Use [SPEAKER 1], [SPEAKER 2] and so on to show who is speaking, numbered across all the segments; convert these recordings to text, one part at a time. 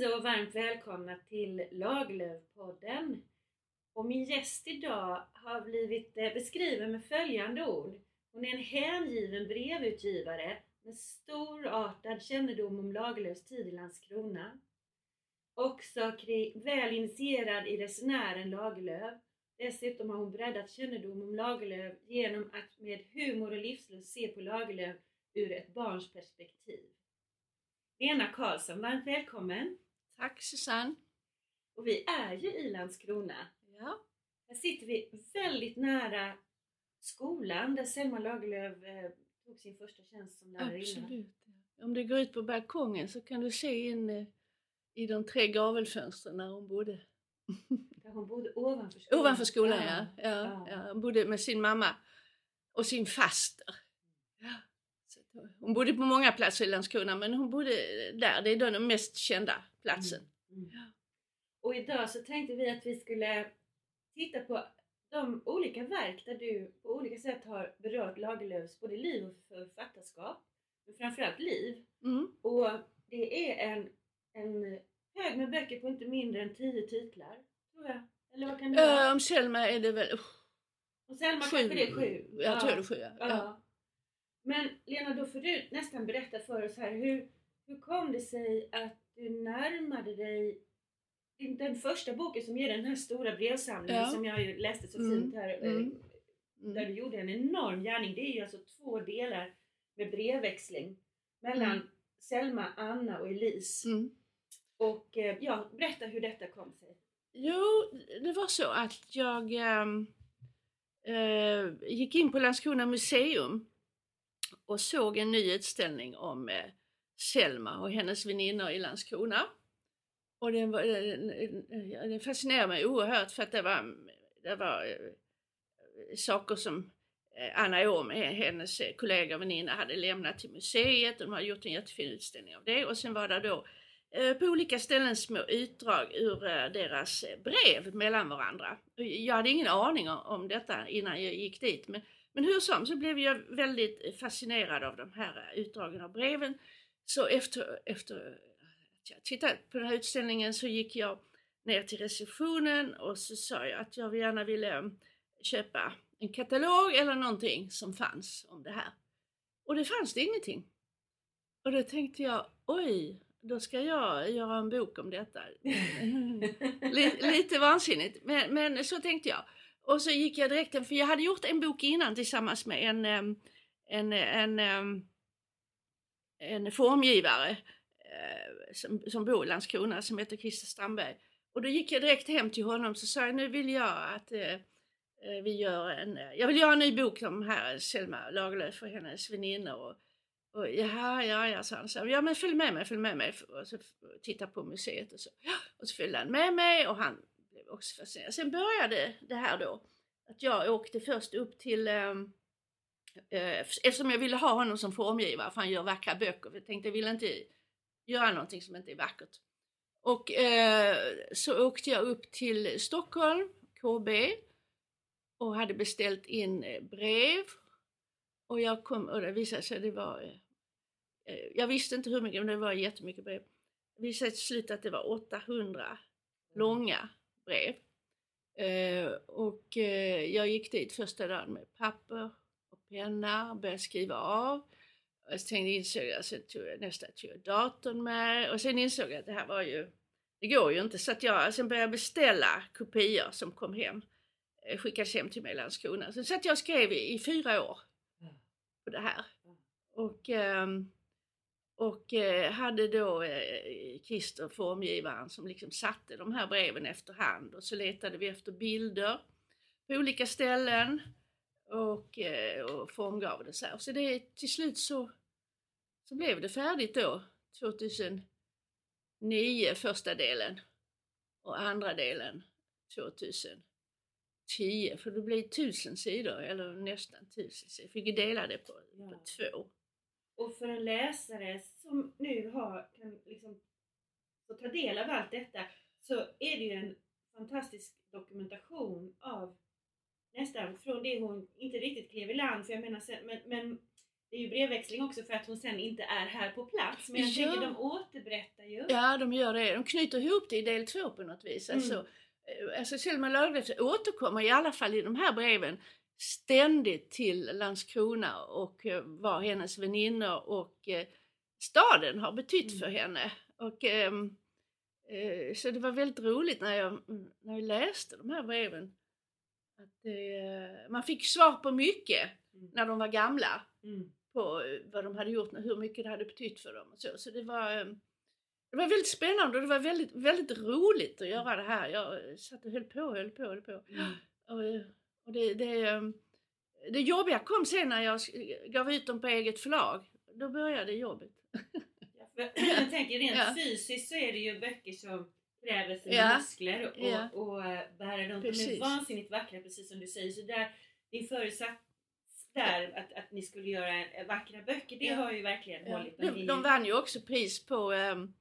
[SPEAKER 1] Hej och varmt välkomna till Lagerlöfpodden. Och min gäst idag har blivit eh, beskriven med följande ord. Hon är en hängiven brevutgivare med storartad kännedom om Lagerlöfs tid i Landskrona. Också väl initierad i resenären Lagerlöf. Dessutom har hon breddat kännedom om Lagerlöf genom att med humor och livslust se på Lagerlöf ur ett barns perspektiv. Lena Karlsson, varmt välkommen!
[SPEAKER 2] Tack Susanne!
[SPEAKER 1] Och vi är ju i Landskrona.
[SPEAKER 2] Ja.
[SPEAKER 1] Här sitter vi väldigt nära skolan där Selma Lagerlöf eh, tog sin första tjänst som lärarinna.
[SPEAKER 2] Absolut. Om du går ut på balkongen så kan du se in eh, i de tre gavelfönstren där hon bodde.
[SPEAKER 1] Där hon bodde ovanför skolan?
[SPEAKER 2] Ovanför skolan ja. Ja, ja. ja. Hon bodde med sin mamma och sin faster. Hon bodde på många platser i Landskrona men hon bodde där, det är den mest kända platsen.
[SPEAKER 1] Mm. Mm. Och idag så tänkte vi att vi skulle titta på de olika verk där du på olika sätt har berört Lagerlöfs både liv och författarskap. Men framförallt liv.
[SPEAKER 2] Mm.
[SPEAKER 1] Och det är en, en hög med böcker på inte mindre än tio titlar. Tror jag. Eller vad kan det vara?
[SPEAKER 2] Äh, om Selma är det väl... Uh,
[SPEAKER 1] och Selma sju. kanske det är sju?
[SPEAKER 2] Jag ja. tror det är sju, ja.
[SPEAKER 1] ja. Men Lena, då får du nästan berätta för oss här. Hur, hur kom det sig att du närmade dig den första boken som ger den här stora brevsamlingen ja. som jag läste så mm. fint här. Eh, mm. Där du gjorde en enorm gärning. Det är ju alltså två delar med brevväxling mellan mm. Selma, Anna och Elise.
[SPEAKER 2] Mm.
[SPEAKER 1] Och eh, ja, berätta hur detta kom sig.
[SPEAKER 2] Jo, det var så att jag äh, gick in på Landskrona museum och såg en ny utställning om Selma och hennes väninnor i Landskrona. Och den, var, den, den fascinerade mig oerhört för att det var, det var eh, saker som eh, Anna Åhm, eh, hennes kollega och väninna, hade lämnat till museet. De hade gjort en jättefin utställning av det och sen var det då på olika ställen små utdrag ur deras brev mellan varandra. Jag hade ingen aning om detta innan jag gick dit men men hur som så blev jag väldigt fascinerad av de här utdragen av breven. Så efter, efter att jag tittat på den här utställningen så gick jag ner till receptionen och så sa jag att jag gärna ville köpa en katalog eller någonting som fanns om det här. Och det fanns det ingenting. Och då tänkte jag, oj, då ska jag göra en bok om detta. lite vansinnigt, men, men så tänkte jag. Och så gick jag direkt, för jag hade gjort en bok innan tillsammans med en, en, en, en, en formgivare eh, som, som bor i Landskrona som heter Christer Strandberg. Och då gick jag direkt hem till honom och sa jag, nu vill jag att eh, eh vi gör en, eh, jag vill göra en ny bok om här Selma Lagerlöf och hennes väninnor. Och, och jaha, ja, ja, sa han. Så, ja men följ med mig, följ med mig. Och så titta på museet och så. Och så följde han med mig och han också fascinerad. Sen började det här då att jag åkte först upp till eh, eftersom jag ville ha honom som formgivare för han gör vackra böcker. Jag tänkte jag vill inte göra någonting som inte är vackert. Och eh, så åkte jag upp till Stockholm, KB och hade beställt in eh, brev. Och jag kom och det visade sig det var eh, eh, jag visste inte hur mycket, men det var jättemycket brev. Det visade sig till slut att det var 800 långa brev. Eh, och eh, jag gick dit första dagen med papper penna började skriva av. Och sen insåg jag, sen tog jag nästa tog jag datorn med och sen insåg jag att det här var ju, det går ju inte. Så att jag sen började beställa kopior som kom hem, eh, skickades hem till mig i Landskrona. Sen satt jag och skrev i, i fyra år på det här. Och um, och eh, hade då eh, Christer, formgivaren, som liksom satte de här breven efterhand och så letade vi efter bilder på olika ställen och, eh, och formgav det så här. Så det, till slut så, så blev det färdigt då 2009 första delen och andra delen 2010 för det blir tusen sidor eller nästan tusen sidor. Fick dela det på, ja. på två.
[SPEAKER 1] Och för en läsare som nu har, kan liksom få ta del av allt detta så är det ju en fantastisk dokumentation av nästan från det hon inte riktigt klev i land, för jag menar, men, men det är ju brevväxling också för att hon sen inte är här på plats. Men jag
[SPEAKER 2] Ja.
[SPEAKER 1] tänker de återberättar ju.
[SPEAKER 2] Ja, de gör det. De knyter ihop det i del två på något vis.
[SPEAKER 1] Mm.
[SPEAKER 2] Alltså, eh, alltså Selma Lagerlöf återkommer i alla fall i de här breven ständigt till Landskrona och eh, vad hennes väninnor och eh, staden har betytt
[SPEAKER 1] Mm.
[SPEAKER 2] för henne. Och, ehm, eh, så det var väldigt roligt när jag, när jag läste de här breven. Att, eh, man fick svar på mycket
[SPEAKER 1] Mm.
[SPEAKER 2] när de var gamla
[SPEAKER 1] Mm.
[SPEAKER 2] på eh, vad de hade gjort, hur mycket det hade betytt för dem. Och så. så det var, eh, det var väldigt spännande och det var väldigt, väldigt roligt att göra det här. Jag satt och höll på och höll på höll på.
[SPEAKER 1] Mm.
[SPEAKER 2] Och, och det, det, det jobbiga kom sen när jag gav ut dem på eget förlag. Då började jobbet.
[SPEAKER 1] Jag tänker rent
[SPEAKER 2] Ja.
[SPEAKER 1] fysiskt så är det ju böcker som kräver sina
[SPEAKER 2] Ja.
[SPEAKER 1] muskler och,
[SPEAKER 2] Ja.
[SPEAKER 1] och eh, bära dem. De är vansinnigt vackra precis som du säger. Så där, din förutsats där att, att ni skulle göra eh, vackra böcker, det
[SPEAKER 2] Ja.
[SPEAKER 1] har ju verkligen
[SPEAKER 2] Ja.
[SPEAKER 1] hållit. Det är
[SPEAKER 2] De, de vann ju också pris på um,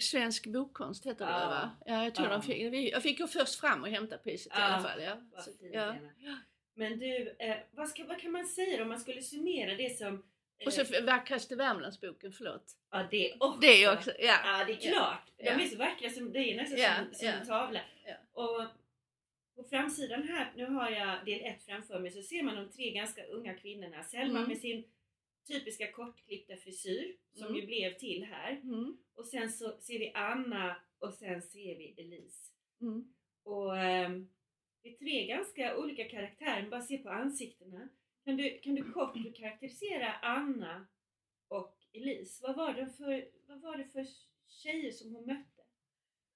[SPEAKER 2] Svensk bokkonst heter det
[SPEAKER 1] Ja.
[SPEAKER 2] va? Ja, jag tror
[SPEAKER 1] Ja.
[SPEAKER 2] de fick, jag fick gå först fram och hämta priset i
[SPEAKER 1] Ja.
[SPEAKER 2] alla fall. Ja. Så, ja.
[SPEAKER 1] Men du, eh, vad, ska, vad kan man säga om man skulle summera det som... eh,
[SPEAKER 2] Och så vackraste Värmlandsboken, förlåt.
[SPEAKER 1] ja, det också.
[SPEAKER 2] Det är också, ja.
[SPEAKER 1] Ja, det är klart. De
[SPEAKER 2] Ja.
[SPEAKER 1] är så vackra som det är nästan
[SPEAKER 2] Ja,
[SPEAKER 1] som, som en tavla. Och på framsidan här, nu har jag del ett framför mig, så ser man de tre ganska unga kvinnorna. Selma
[SPEAKER 2] Mm.
[SPEAKER 1] med sin typiska kortklippta frisyr som
[SPEAKER 2] Mm.
[SPEAKER 1] ju blev till här.
[SPEAKER 2] Mm.
[SPEAKER 1] Och sen så ser vi Anna och sen ser vi Elise.
[SPEAKER 2] Mm.
[SPEAKER 1] Och ehm, det är tre ganska olika karaktärer, bara se på ansiktena. Kan du, kan du kort karaktärisera Anna och Elise? Vad var, det för, vad var det för tjejer som hon mötte?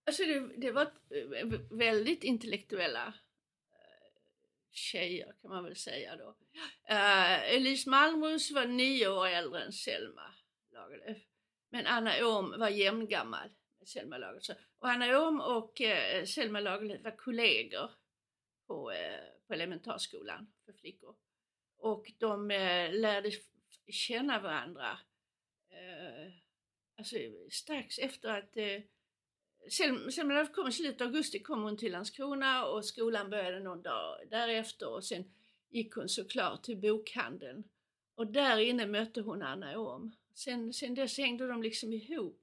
[SPEAKER 2] Alltså det, det var eh, väldigt intellektuella eh, tjejer kan man väl säga då. Uh, Elise Malmros var nio år äldre än Selma Lagerlöf. Men Anna Åhm var jämngammal med Selma Lagerlöf. Och Anna Åhm och uh, Selma Lagerlöf var kollegor på, uh, på elementarskolan för flickor. Och de eh, lärde känna varandra eh, alltså, strax efter att eh, Selma Selma Lagerlöf kom i slutet av augusti kom hon till Landskrona och skolan började någon dag därefter och sen gick hon såklart till bokhandeln. Och där inne mötte hon Anna Åhm. Sen, sen dess hängde de liksom ihop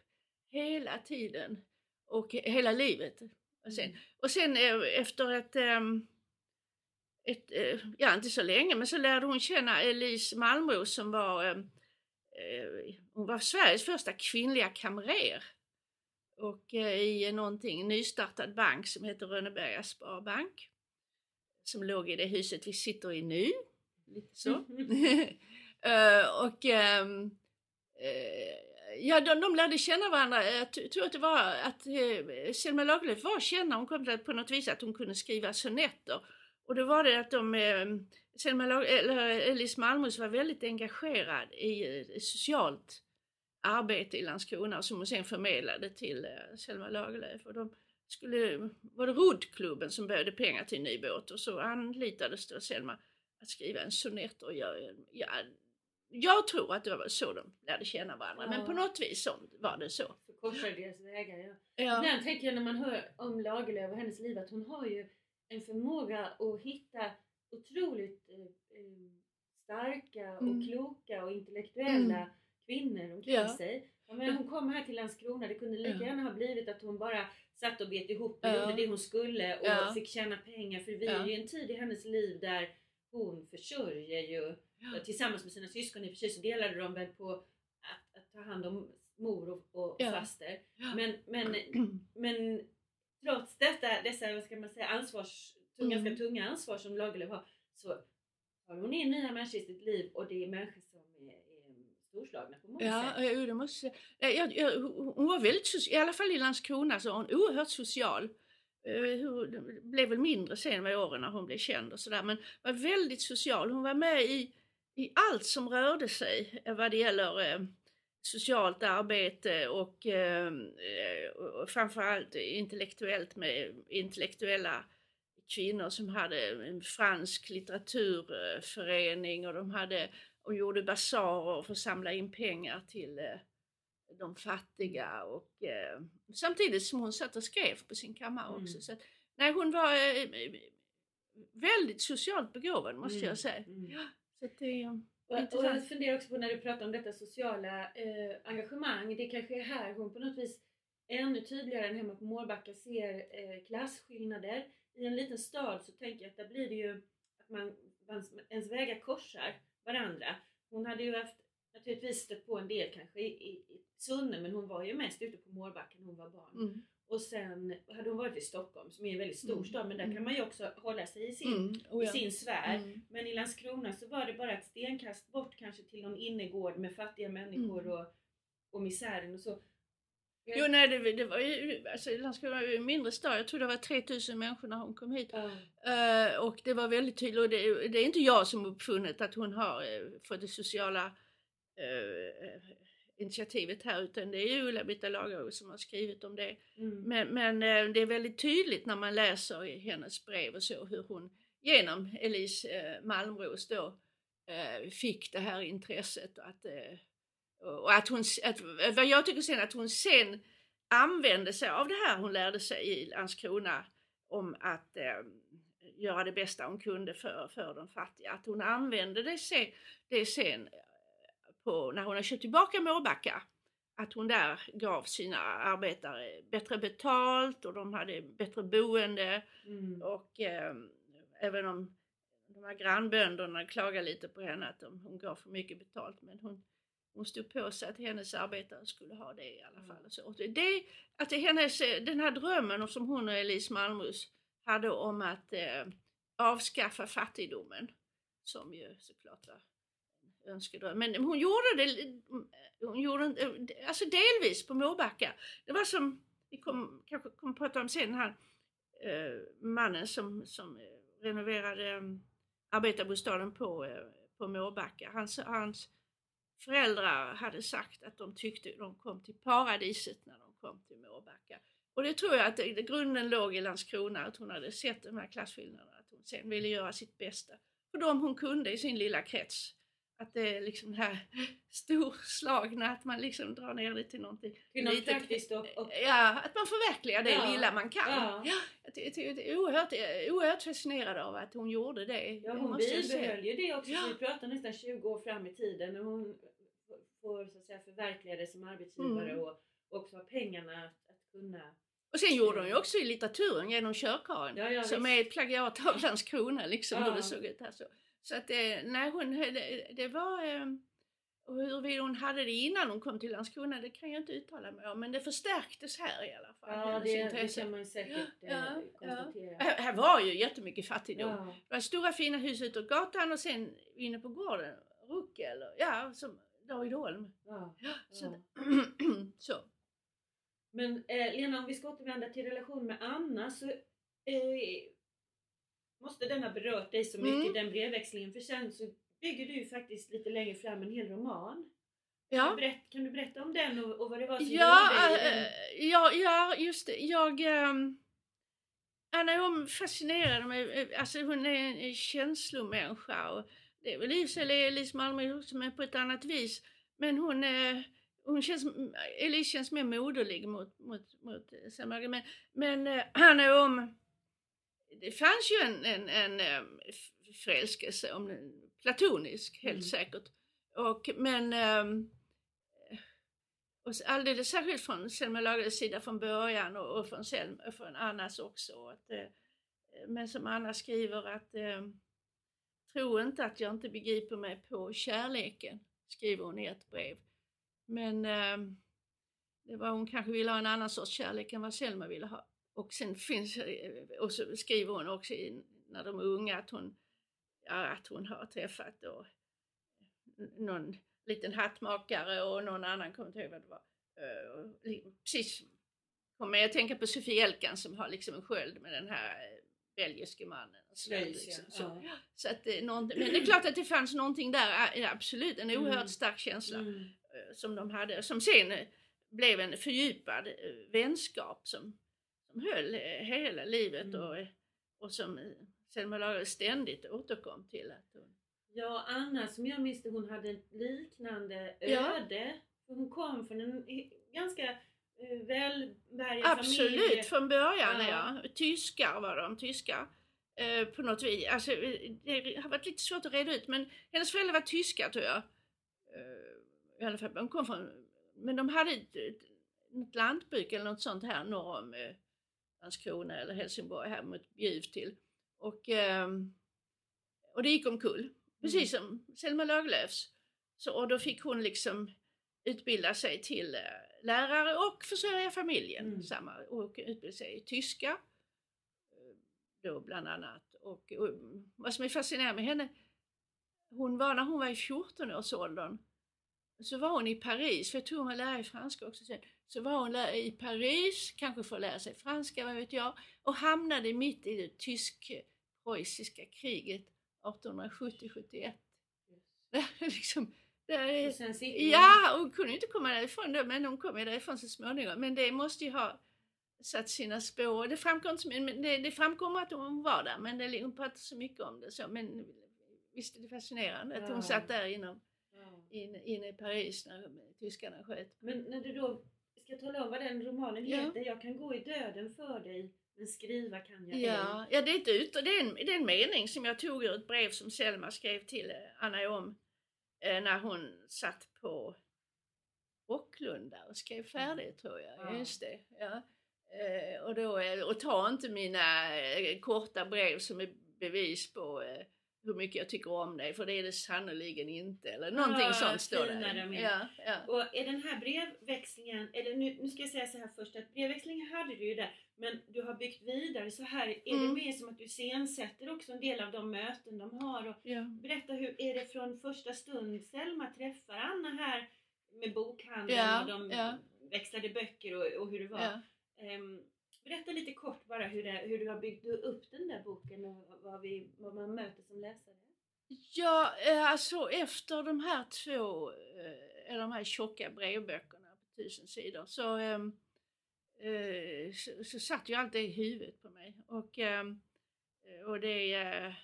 [SPEAKER 2] hela tiden och hela livet. Och sen, och sen eh, efter ett, ehm, ett, eh, ja inte så länge, men så lärde hon känna Elise Malmros som var, ehm, eh, hon var Sveriges första kvinnliga kamrer. Och eh, i någonting nystartad bank som heter Rönneberga Sparbank. Som låg i det huset vi sitter i nu. Lite så. Eh, och ehm, eh, ja, de, de lärde känna varandra. Jag tror att det var att eh, Selma Lagerlöf var känd. Hon kom till på något vis att hon kunde skriva sonetter. Och då var det att de, eh, Selma eller Elise Malmros var väldigt engagerad i eh, socialt arbete i Landskrona som hon sen förmedlade till eh, Selma Lagerlöf. Och de skulle, var det roddklubben som behövde pengar till en ny båt och så anlitades då Selma att skriva en sonett och jag, ja, jag tror att det var så de lärde känna varandra men
[SPEAKER 1] Ja.
[SPEAKER 2] på något vis så var det så.
[SPEAKER 1] Korsade deras vägar, ja.
[SPEAKER 2] Ja.
[SPEAKER 1] Ibland tänker jag när man hör om Lagerlöf och hennes liv att hon har ju en förmåga att hitta otroligt eh, eh, starka och
[SPEAKER 2] Mm.
[SPEAKER 1] kloka och intellektuella
[SPEAKER 2] Mm.
[SPEAKER 1] kvinnor omkring
[SPEAKER 2] Ja.
[SPEAKER 1] sig. Jag menar, hon kom här till Landskrona, det kunde lika
[SPEAKER 2] Ja.
[SPEAKER 1] gärna ha blivit att hon bara satt och bet ihop och
[SPEAKER 2] Ja.
[SPEAKER 1] gjorde det hon skulle och
[SPEAKER 2] Ja.
[SPEAKER 1] fick tjäna pengar för vi
[SPEAKER 2] Ja.
[SPEAKER 1] är ju en tid i hennes liv där hon försörjer ju
[SPEAKER 2] Ja.
[SPEAKER 1] tillsammans med sina syskon i och för sig så delade de väl på att, att ta hand om mor och, och
[SPEAKER 2] Ja.
[SPEAKER 1] faster.
[SPEAKER 2] Ja.
[SPEAKER 1] Men, men, men trots detta, dessa vad ska man säga, ansvars,
[SPEAKER 2] Mm.
[SPEAKER 1] ganska tunga ansvar som Lagerlöf har så har hon in nya människor i sitt liv och det är människor som är, är storslagna på många
[SPEAKER 2] Ja,
[SPEAKER 1] sätt.
[SPEAKER 2] jo, det måste jag säga. jag, Hon var väldigt, soci- i alla fall i Landskrona, så hon oerhört social. Eh, hur- Det blev väl mindre sen med åren när hon blev känd och sådär, men var väldigt social. Hon var med i, i allt som rörde sig eh, vad det gäller eh, socialt arbete och, eh, eh, framförallt intellektuellt med intellektuella kvinnor som hade en fransk litteraturförening och de hade och gjorde basarer för att samla in pengar till eh, de fattiga och eh, samtidigt som hon satt och skrev på sin kammare
[SPEAKER 1] Mm.
[SPEAKER 2] också. Så att, nej, hon var eh, väldigt socialt begåvad måste
[SPEAKER 1] Mm,
[SPEAKER 2] jag säga.
[SPEAKER 1] mm.
[SPEAKER 2] Ja, så det,
[SPEAKER 1] Och, jag funderar också på när du pratar om detta sociala eh, engagemang. Det kanske är här hon på något vis ännu tydligare än hemma på Mårbacka ser eh, klasskillnader. I en liten stad så tänker jag att där blir det ju att man, ens vägar korsar varandra. Hon hade ju haft naturligtvis stött på en del kanske i, i, i Sunne men hon var ju mest ute på Mårbacka när hon var barn.
[SPEAKER 2] Mm.
[SPEAKER 1] Och sen hade hon varit i Stockholm som är en väldigt stor
[SPEAKER 2] Mm.
[SPEAKER 1] stad men där
[SPEAKER 2] Mm.
[SPEAKER 1] kan man ju också hålla sig i sin,
[SPEAKER 2] Mm. Oh,
[SPEAKER 1] i
[SPEAKER 2] ja.
[SPEAKER 1] sin sfär.
[SPEAKER 2] Mm.
[SPEAKER 1] Men i Landskrona så var det bara ett stenkast bort kanske till någon innergård med fattiga människor
[SPEAKER 2] Mm.
[SPEAKER 1] och, och misären och så.
[SPEAKER 2] Jo, nej, det, det var ju, alltså Landskrona var ju en mindre stad. Jag tror det var 3000 människor när hon kom hit.
[SPEAKER 1] Ja.
[SPEAKER 2] Eh, och det var väldigt tydligt. Och det, det är inte jag som uppfunnit att hon har uh, fått det sociala eh, initiativet här utan det är ju Ulla-Britta Lagerhult som har skrivit om det.
[SPEAKER 1] Mm.
[SPEAKER 2] Men, men eh, det är väldigt tydligt när man läser i hennes brev och så hur hon genom Elise eh, Malmros då eh, fick det här intresset och att, och att hon, att, vad jag tycker sen att hon sen använde sig av det här hon lärde sig i Landskrona om att göra det bästa hon kunde för, för de fattiga. Att hon använde det sen, det sen på, när hon har köpt tillbaka Mårbacka att hon där gav sina arbetare bättre betalt och de hade bättre boende
[SPEAKER 1] Mm.
[SPEAKER 2] och eh, även om de här grannbönderna klagade lite på henne att de, hon gav för mycket betalt men hon, hon stod på sig att hennes arbetare skulle ha det i alla fall. Och så. Och det, att hennes, den här drömmen som hon och Elise Malmros hade om att eh, avskaffa fattigdomen som ju såklart var önskedröm. Men hon gjorde det mm, hon gjorde, alltså delvis på Mårbacka. Det var som, vi kom, kanske kommer prata om sen, han eh, mannen som, som eh, renoverade eh, arbetarbostaden på, eh, på Mårbacka. Hans, hans föräldrar hade sagt att de tyckte de kom till paradiset när de kom till Mårbacka. Och det tror jag att det, det, grunden låg i Landskrona, att hon hade sett de här klasskillnaderna, att hon sen ville göra sitt bästa för dem hon kunde i sin lilla krets. Att det är liksom det här storslagna, att man liksom drar ner det till någonting
[SPEAKER 1] Till något
[SPEAKER 2] litet.
[SPEAKER 1] praktiskt och, och
[SPEAKER 2] Ja, att man förverkligar det
[SPEAKER 1] Ja,
[SPEAKER 2] lilla man kan.
[SPEAKER 1] ja.
[SPEAKER 2] Ty- jag är oerhört, oerhört fascinerad av att hon gjorde det.
[SPEAKER 1] Ja, hon bibehöll ju det också.
[SPEAKER 2] Ja.
[SPEAKER 1] Vi pratar nästan 20 år fram i tiden när hon får så att säga, förverkliga det som arbetsgivare
[SPEAKER 2] Mm.
[SPEAKER 1] och också ha pengarna att, att kunna...
[SPEAKER 2] Och sen gjorde hon ju också i litteraturen genom Körkaren
[SPEAKER 1] Ja, ja,
[SPEAKER 2] som
[SPEAKER 1] visst.
[SPEAKER 2] är ett plagiat av Landskrona liksom hur
[SPEAKER 1] Ja.
[SPEAKER 2] det såg ut här. Så, så att eh, nej, hon, det, det var eh, och huruvida hon hade det innan hon kom till Landskrona det kan jag inte uttala mig om men det förstärktes här i alla fall.
[SPEAKER 1] Ja, det, det kan man säkert eh,
[SPEAKER 2] Ja,
[SPEAKER 1] konstatera.
[SPEAKER 2] Här, här var ju jättemycket fattigdom.
[SPEAKER 1] Ja.
[SPEAKER 2] Det var stora fina hus utåt gatan och sen inne på gården, Ruckel, ja, som Davidholm.
[SPEAKER 1] Ja.
[SPEAKER 2] Så,
[SPEAKER 1] Ja.
[SPEAKER 2] så.
[SPEAKER 1] Men eh, Lena, om vi ska återvända till relation med Anna så eh, måste den ha berört dig så mycket,
[SPEAKER 2] Mm.
[SPEAKER 1] den brevväxlingen. För sen så bygger du ju faktiskt lite längre fram en hel roman. Kan,
[SPEAKER 2] Ja.
[SPEAKER 1] du berätta, kan du berätta om den och, och vad det var som
[SPEAKER 2] Ja,
[SPEAKER 1] gjorde dig den?
[SPEAKER 2] äh, ja, ja, just det. Jag... Ähm, Anna hon fascinerade mig. äh, Alltså hon är en en känslomänniska. Och det är väl i och för sig Elise Malmö också, men på ett annat vis. Men hon, äh, hon känns, Elise känns mer moderlig mot, mot, mot Lagerlöf. Men, men äh, Anna om... Det fanns ju en, en, en f- förälskelse, om platonisk helt
[SPEAKER 1] Mm.
[SPEAKER 2] säkert. Och, men... ähm, och alldeles särskilt från Selma Lagerlöfs sida från början och, och från, Selma, och från Annas också. Att, eh, men som Anna skriver att eh, tro inte att jag inte begriper mig på kärleken, skriver hon i ett brev. Men eh, det var hon kanske ville ha en annan sorts kärlek än vad Selma ville ha. Och sen finns, eh, och så skriver hon också i, när de är unga att hon, ja, att hon har träffat då, någon liten hattmakare och någon annan, kommer inte ihåg vad det var. Eh, li- precis, kommer jag att tänka på Sofie Elkan som har liksom en sköld med den här eh, belgiske mannen. och sådär,
[SPEAKER 1] Fröjs,
[SPEAKER 2] liksom.
[SPEAKER 1] ja.
[SPEAKER 2] så,
[SPEAKER 1] Ja.
[SPEAKER 2] så att, eh, någonting- men det är klart att det fanns någonting där, eh, absolut, en oerhört
[SPEAKER 1] Mm.
[SPEAKER 2] stark känsla
[SPEAKER 1] Mm.
[SPEAKER 2] eh, som de hade, som sen eh, blev en fördjupad eh, vänskap som, som höll eh, hela livet
[SPEAKER 1] Mm.
[SPEAKER 2] och, eh, och som eh, Selma Lagerlöf ständigt återkom till. Att hon,
[SPEAKER 1] Ja, Anna som jag minns hon hade ett liknande
[SPEAKER 2] Ja.
[SPEAKER 1] öde. För hon kom från en ganska välbärgad familj.
[SPEAKER 2] Absolut, från början
[SPEAKER 1] Ja.
[SPEAKER 2] ja. Tyskar var de, tyskar. eh, på något vis. Alltså, det har varit lite svårt att reda ut men hennes föräldrar var tyskar tror jag. Eh, I alla fall, de kom från, men de hade ett, ett, ett lantbruk eller något sånt här norr om eh, Landskrona eller Helsingborg här mot Bjuv till. Och, ehm, och det gick omkull, precis som Selma Lagerlöfs. Så, och då fick hon liksom utbilda sig till eh, lärare och försörja familjen.
[SPEAKER 1] Mm.
[SPEAKER 2] Samma, och utbilda sig i tyska eh, då bland annat. Och, och vad som är fascinerande med henne, hon var när hon var i 14-årsåldern så var hon i Paris, för jag tror hon var lärare i franska också sen. Så var hon i Paris, kanske för att lära sig franska, vad vet jag, och hamnade mitt i det tysk-preussiska kriget 1870-71. liksom, det är,
[SPEAKER 1] Och sen sitter hon-
[SPEAKER 2] Ja, hon kunde inte komma därifrån då, men hon kom ju därifrån så småningom. Men det måste ju ha satt sina spår. Det framkom men det, det framkommer att hon var där, men det, hon pratade så mycket om det. Så, men visst är det fascinerande att hon satt där inom, inne, inne i Paris när tyskarna sköt.
[SPEAKER 1] Men när du då ska tala om vad den romanen
[SPEAKER 2] Ja.
[SPEAKER 1] heter, Jag kan gå i döden för dig, men skriva kan jag
[SPEAKER 2] Ja, ja det, är ett ut, det, är en, det är en mening som jag tog ur ett brev som Selma skrev till eh, Anna om eh, när hon satt på Rocklunda och skrev färdigt tror jag.
[SPEAKER 1] Ja.
[SPEAKER 2] Just det. Ja. Eh, och, då, eh, och ta inte mina eh, korta brev som är bevis på eh, hur mycket jag tycker om dig för det är det sannoliken inte. Eller någonting
[SPEAKER 1] Ja,
[SPEAKER 2] sånt står det. Ja, ja.
[SPEAKER 1] Och är den här brevväxlingen, eller nu, nu ska jag säga så här först att brevväxlingen hade du ju där, men du har byggt vidare så här. Är
[SPEAKER 2] Mm.
[SPEAKER 1] det mer som att du iscensätter också en del av de möten de har? Och
[SPEAKER 2] ja.
[SPEAKER 1] berätta, hur är det från första stund Selma träffar Anna här med bokhandeln och de växlade böcker och, och hur det var?
[SPEAKER 2] ja.
[SPEAKER 1] Berätta lite kort bara hur, det, hur du har byggt upp den där boken och vad, vi, vad man möter som läsare.
[SPEAKER 2] Ja, eh, alltså efter de här två, eh, eller de här tjocka brevböckerna på tusen sidor så, ehm, eh, så, så satt ju allt det i huvudet på mig. Och, ehm, och det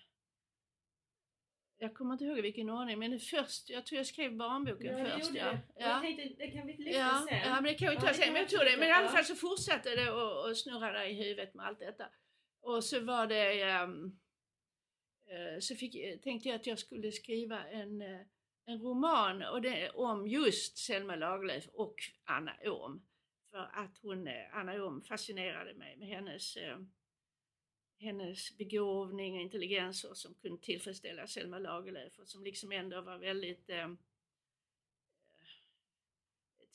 [SPEAKER 2] eh, Jag kommer inte ihåg vilken ordning, men först, jag tror jag skrev barnboken
[SPEAKER 1] det
[SPEAKER 2] först. Ja.
[SPEAKER 1] det.
[SPEAKER 2] Ja.
[SPEAKER 1] Jag tänkte, det kan vi lyfta
[SPEAKER 2] Ja,
[SPEAKER 1] sen.
[SPEAKER 2] ja, men det kan vi
[SPEAKER 1] Ja,
[SPEAKER 2] ta sen. Men jag
[SPEAKER 1] vi
[SPEAKER 2] tror det.
[SPEAKER 1] ta,
[SPEAKER 2] Men i alla
[SPEAKER 1] ja.
[SPEAKER 2] fall så fortsatte det och, och snurra där i huvudet med allt detta. Och så var det... ehm, eh, så fick, tänkte jag att jag skulle skriva en, eh, en roman och det, om just Selma Lagerlöf och Anna Åhm. För att hon, eh, Anna Åhm fascinerade mig med hennes, eh, hennes begåvning och intelligens och som kunde tillfredsställa Selma Lagerlöf och som liksom ändå var väldigt eh,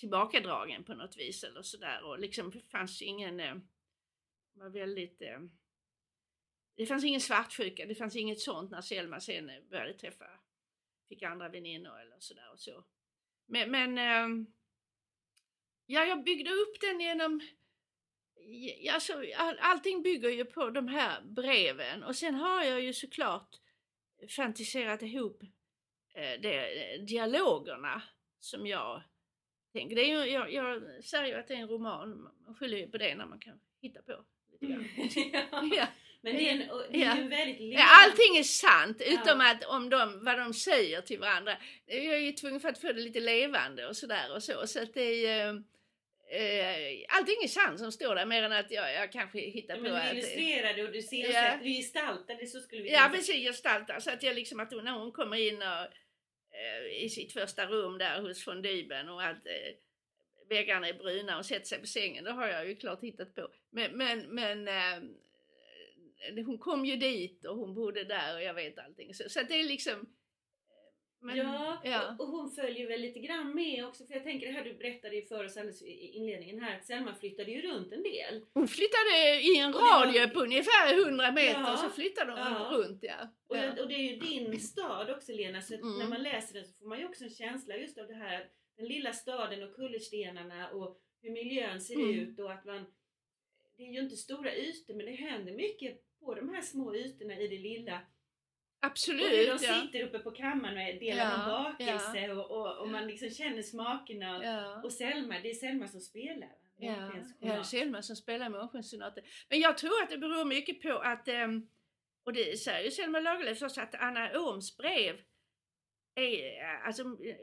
[SPEAKER 2] tillbakadragen på något vis eller sådär och liksom det fanns ingen, eh, var väldigt, eh, det fanns ingen svartsjuka, det fanns inget sånt när Selma sen eh, började träffa, fick andra väninnor eller sådär och så. Men, men eh, ja, jag byggde upp den genom, alltså, all, allting bygger ju på de här breven och sen har jag ju såklart fantiserat ihop eh, det, dialogerna som jag tänker. Det är ju, jag, jag säger ju att det är en roman, man skyller ju på det när man kan hitta på. lite grann.
[SPEAKER 1] ja.
[SPEAKER 2] Ja.
[SPEAKER 1] Men det är, en, det är en väldigt levande...
[SPEAKER 2] Allting är sant utom
[SPEAKER 1] Ja.
[SPEAKER 2] att om de, vad de säger till varandra. Jag är ju tvungen för att få det lite levande och sådär och så. Så att det är, eh, allting är sant som står där mer än att jag, jag kanske hittar
[SPEAKER 1] Ja,
[SPEAKER 2] på
[SPEAKER 1] men du illustrerar det och du ser
[SPEAKER 2] Ja.
[SPEAKER 1] du gestaltar det så skulle vi
[SPEAKER 2] Ja precis, gestaltar. Så att jag liksom att hon, när hon kommer in och, eh, i sitt första rum där hos von Dyben och att eh, väggarna är bruna och sätter sig på sängen, det har jag ju klart hittat på. Men, men, men eh, hon kom ju dit och hon bodde där och jag vet allting. Så, så det är liksom... men-
[SPEAKER 1] ja,
[SPEAKER 2] ja.
[SPEAKER 1] Och, och hon följer väl lite grann med också för jag tänker det här du berättade ju för oss alldeles i inledningen här att Selma flyttade ju runt en del.
[SPEAKER 2] Hon flyttade i en radie på ungefär 100 meter
[SPEAKER 1] Ja,
[SPEAKER 2] så flyttade hon
[SPEAKER 1] ja.
[SPEAKER 2] runt ja.
[SPEAKER 1] Och, och det är ju din stad också Lena så
[SPEAKER 2] Mm.
[SPEAKER 1] när man läser den så får man ju också en känsla just av det här den lilla staden och kullerstenarna och hur miljön ser
[SPEAKER 2] Mm.
[SPEAKER 1] ut och att man det är ju inte stora ytor men det händer mycket på de här små ytorna i det lilla.
[SPEAKER 2] Absolut.
[SPEAKER 1] och hur de
[SPEAKER 2] ja.
[SPEAKER 1] sitter uppe på kammaren och delar
[SPEAKER 2] Ja,
[SPEAKER 1] någon bakelse och, och, och man liksom känner smakerna.
[SPEAKER 2] Ja.
[SPEAKER 1] Och Selma, det är Selma som spelar.
[SPEAKER 2] Ja, ja. Selma som spelar Månskenssonaten. Men jag tror att det beror mycket på att, ehm, och det säger ju Selma Lagerlöf också, att Anna Åhms brev är, eh, alltså, eh,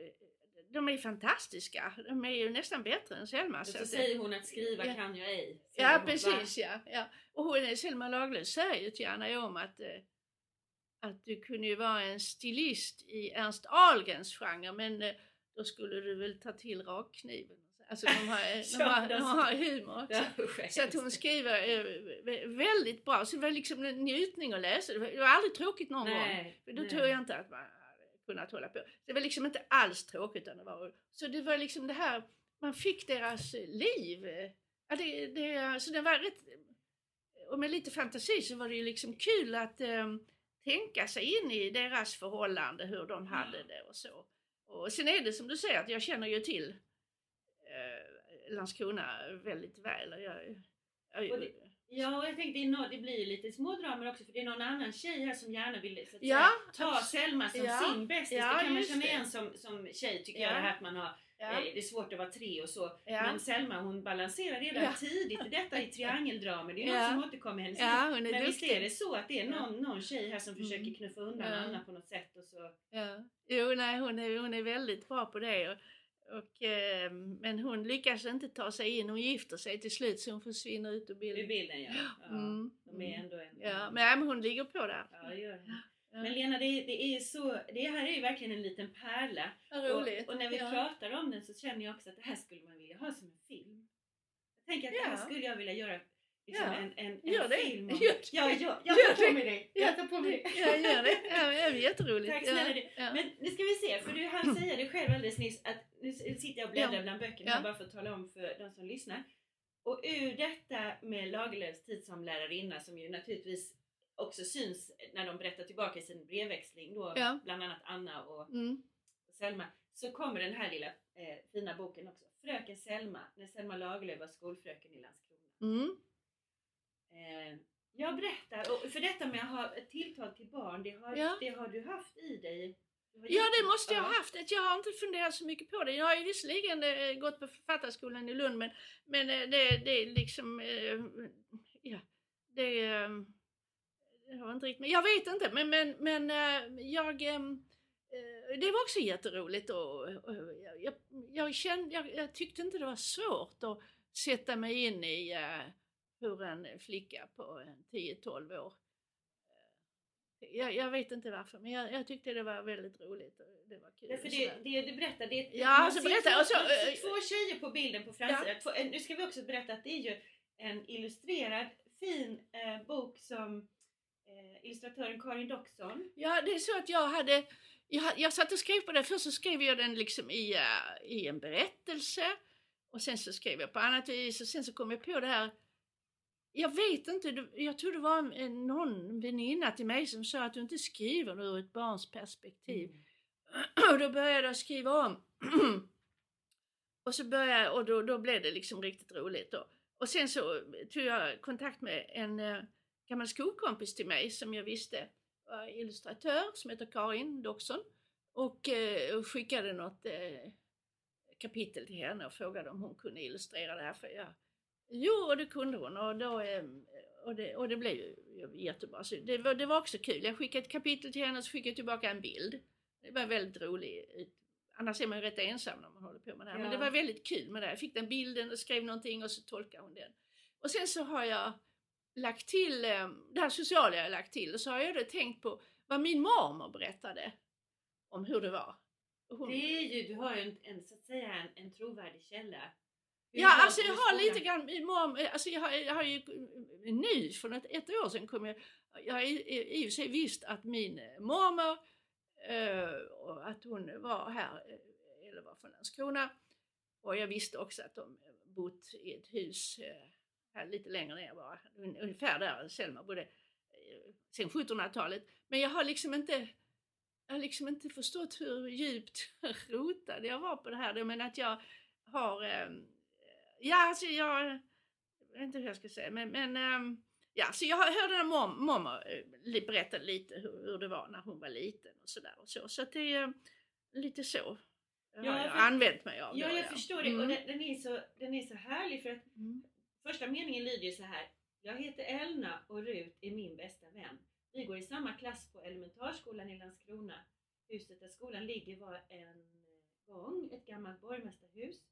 [SPEAKER 2] de är fantastiska. De är ju nästan bättre än Selma. Så
[SPEAKER 1] så
[SPEAKER 2] att-
[SPEAKER 1] säger hon att skriva
[SPEAKER 2] Ja.
[SPEAKER 1] kan jag ej.
[SPEAKER 2] Ja precis ja. ja. Och hon, Selma Lagerlöf säger ju till Anna om att, eh, att du kunde ju vara en stilist i Ernst Ahlgrens genre men eh, då skulle du väl ta till rakkniven. Alltså de har, de
[SPEAKER 1] Ja,
[SPEAKER 2] har, de
[SPEAKER 1] det-
[SPEAKER 2] har humor också. Så att hon skriver eh, vä- väldigt bra. Så det var liksom en njutning att läsa. Det var, aldrig tråkigt någon gång.
[SPEAKER 1] Nej,
[SPEAKER 2] För då
[SPEAKER 1] nej.
[SPEAKER 2] tror jag inte att man hade kunnat hålla på. Det var liksom inte alls tråkigt. Utan det var, så det var liksom det här, man fick deras eh, liv. eh, Ja, det, det, så det var rätt, och med lite fantasi så var det ju liksom kul att eh, tänka sig in i deras förhållande, hur de hade det och så. Och sen är det som du säger att jag känner ju till eh, Landskrona väldigt väl. Jag, jag,
[SPEAKER 1] det- Ja, och jag tänkte det, blir ju lite smådramer också för det är någon annan tjej här som gärna vill så att
[SPEAKER 2] Ja,
[SPEAKER 1] säga, ta Selma som
[SPEAKER 2] ja,
[SPEAKER 1] sin bästis.
[SPEAKER 2] ja,
[SPEAKER 1] det kan man känna igen som, som tjej tycker
[SPEAKER 2] Ja.
[SPEAKER 1] jag det här att man har
[SPEAKER 2] ja,
[SPEAKER 1] eh, det är svårt att vara tre och så.
[SPEAKER 2] ja.
[SPEAKER 1] Men Selma hon balanserar redan
[SPEAKER 2] Ja.
[SPEAKER 1] tidigt i detta i triangeldramer. Det är något som återkommer i hennes
[SPEAKER 2] ja,
[SPEAKER 1] Men visst
[SPEAKER 2] duktig.
[SPEAKER 1] är det så att det är någon, någon tjej här som
[SPEAKER 2] Mm.
[SPEAKER 1] försöker knuffa undan. Anna på något sätt och så.
[SPEAKER 2] Ja. Jo, nej, hon, är, hon är väldigt bra på det. Och, och, eh, men hon lyckas inte ta sig in. Hon gifter sig till slut så hon försvinner ut ur
[SPEAKER 1] Ur
[SPEAKER 2] bilden.
[SPEAKER 1] bilden ja. ja.
[SPEAKER 2] Mm.
[SPEAKER 1] De är ändå en...
[SPEAKER 2] Ja, men, ja, men hon ligger på där.
[SPEAKER 1] Ja, det gör hon.
[SPEAKER 2] Ja.
[SPEAKER 1] Men Lena, det, det är så, det här är ju verkligen en liten pärla. Och, och när vi
[SPEAKER 2] ja.
[SPEAKER 1] pratar om den så känner jag också att det här skulle man vilja ha som en film. Jag tänker att det här
[SPEAKER 2] Ja.
[SPEAKER 1] skulle jag vilja göra liksom
[SPEAKER 2] Ja.
[SPEAKER 1] en, en, en
[SPEAKER 2] Gör det.
[SPEAKER 1] film om.
[SPEAKER 2] Gör-
[SPEAKER 1] Ja, ja, jag
[SPEAKER 2] gör
[SPEAKER 1] tar på
[SPEAKER 2] det.
[SPEAKER 1] mig det.
[SPEAKER 2] Ja.
[SPEAKER 1] Jag tar på mig det.
[SPEAKER 2] Ja, gör det. Ja, det är jätteroligt.
[SPEAKER 1] Tack snälla
[SPEAKER 2] ja.
[SPEAKER 1] du.
[SPEAKER 2] Ja.
[SPEAKER 1] Men nu ska vi se, för du hann säga det själv alldeles nyss att nu sitter jag och bläddrar
[SPEAKER 2] Ja.
[SPEAKER 1] bland böckerna
[SPEAKER 2] Ja.
[SPEAKER 1] bara för att tala om för de som lyssnar. Och ur detta med Lagerlöfs tid som lärarinna som ju naturligtvis också syns när de berättar tillbaka i sin brevväxling då,
[SPEAKER 2] Ja.
[SPEAKER 1] bland annat Anna och
[SPEAKER 2] Mm.
[SPEAKER 1] Selma, så kommer den här lilla eh, fina boken också. Fröken Selma, när Selma Lagerlöf var skolfröken i Landskrona.
[SPEAKER 2] Mm.
[SPEAKER 1] Eh, jag berättar, och för detta med att ha ett tilltal till barn, det har,
[SPEAKER 2] Ja.
[SPEAKER 1] det har du haft i dig?
[SPEAKER 2] Ja, det måste jag
[SPEAKER 1] Ja.
[SPEAKER 2] ha haft. Att Jag har inte funderat så mycket på det. Jag har ju visserligen eh, gått på författarskolan i Lund men, men eh, det, det är liksom... eh, Ja, det, har inte riktigt... Men jag vet inte, men, men, men eh, jag... eh, eh, Det var också jätteroligt och, jag, jag, jag, kände, jag, jag tyckte inte det var svårt att sätta mig in i eh, hur en flicka på en 10-12 år jag, jag vet inte varför, men jag, jag tyckte det var väldigt roligt. och Det var kul.
[SPEAKER 1] Därför
[SPEAKER 2] och
[SPEAKER 1] det, det du berättar, det är
[SPEAKER 2] Ja, alltså berätta,
[SPEAKER 1] två,
[SPEAKER 2] och så,
[SPEAKER 1] man ser
[SPEAKER 2] eh,
[SPEAKER 1] två tjejer på bilden på framsidan. Eh, Nu ska vi också berätta att det är ju en illustrerad fin eh, bok som eh, illustratören Karin Doxon
[SPEAKER 2] Ja, det är så att jag hade... Jag, jag satt och skrev på det. Först så skrev jag den liksom i, eh, i en berättelse. Och sen så skrev jag på annat vis. Och sen så kom jag på det här. Jag vet inte, jag tror det var en- någon väninna till mig som sa att du inte skriver ur ett barns perspektiv. Och då började jag skriva om. och så började, och då, då blev det liksom riktigt roligt då. Och sen så tog jag kontakt med en eh, gammal skolkompis till mig som jag visste var illustratör som heter Karin Doxon. Och, eh, och skickade något eh, kapitel till henne och frågade om hon kunde illustrera det här för jag. Jo, och det kunde hon och, då, eh, och, det, och det blev ju jättebra. Så det, var, det var också kul. Jag skickade ett kapitel till henne och så skickade jag tillbaka en bild. Det var väldigt roligt. Annars är man ju rätt ensam när man håller på med det här. Men
[SPEAKER 1] Ja.
[SPEAKER 2] det var väldigt kul med det. Jag fick den bilden och skrev någonting och så tolkade hon den. Och sen så har jag lagt till, eh, det här sociala jag lagt till så har jag då tänkt på vad min mormor berättade om hur det var. Hon,
[SPEAKER 1] Det är ju, du har ju en, en så att säga en, en trovärdig källa. Hur
[SPEAKER 2] Ja, alltså jag har lite grann, min mormor, alltså jag har, jag har ju nu för ett, ett år sedan kom jag, jag har i, och för sig visst att min mormor, eh, och att hon var här, eh, eller var från Landskrona, och jag visste också att de bott i ett hus eh, lite längre ner bara, un- ungefär där Selma bodde, eh, sen 1700-talet. Men jag har liksom inte jag har liksom inte förstått hur djupt rotad jag var på det här. Men att jag har... ehm, ja, alltså jag... Jag vet inte hur jag ska säga, men... men ehm, ja, så jag hörde när mom, mamma eh, berättade lite hur, hur det var när hon var liten och sådär. Och så. så att det är lite så
[SPEAKER 1] Ja,
[SPEAKER 2] har jag
[SPEAKER 1] för-
[SPEAKER 2] använt mig av.
[SPEAKER 1] Ja,
[SPEAKER 2] då,
[SPEAKER 1] jag förstår det.
[SPEAKER 2] Mm.
[SPEAKER 1] Och den, den, är så, den är så härlig för att
[SPEAKER 2] Mm.
[SPEAKER 1] Första meningen lyder ju så här. Jag heter Elna och Rut är min bästa vän. Vi går i samma klass på elementarskolan i Landskrona. Huset där skolan ligger var en gång ett gammalt borgmästarhus.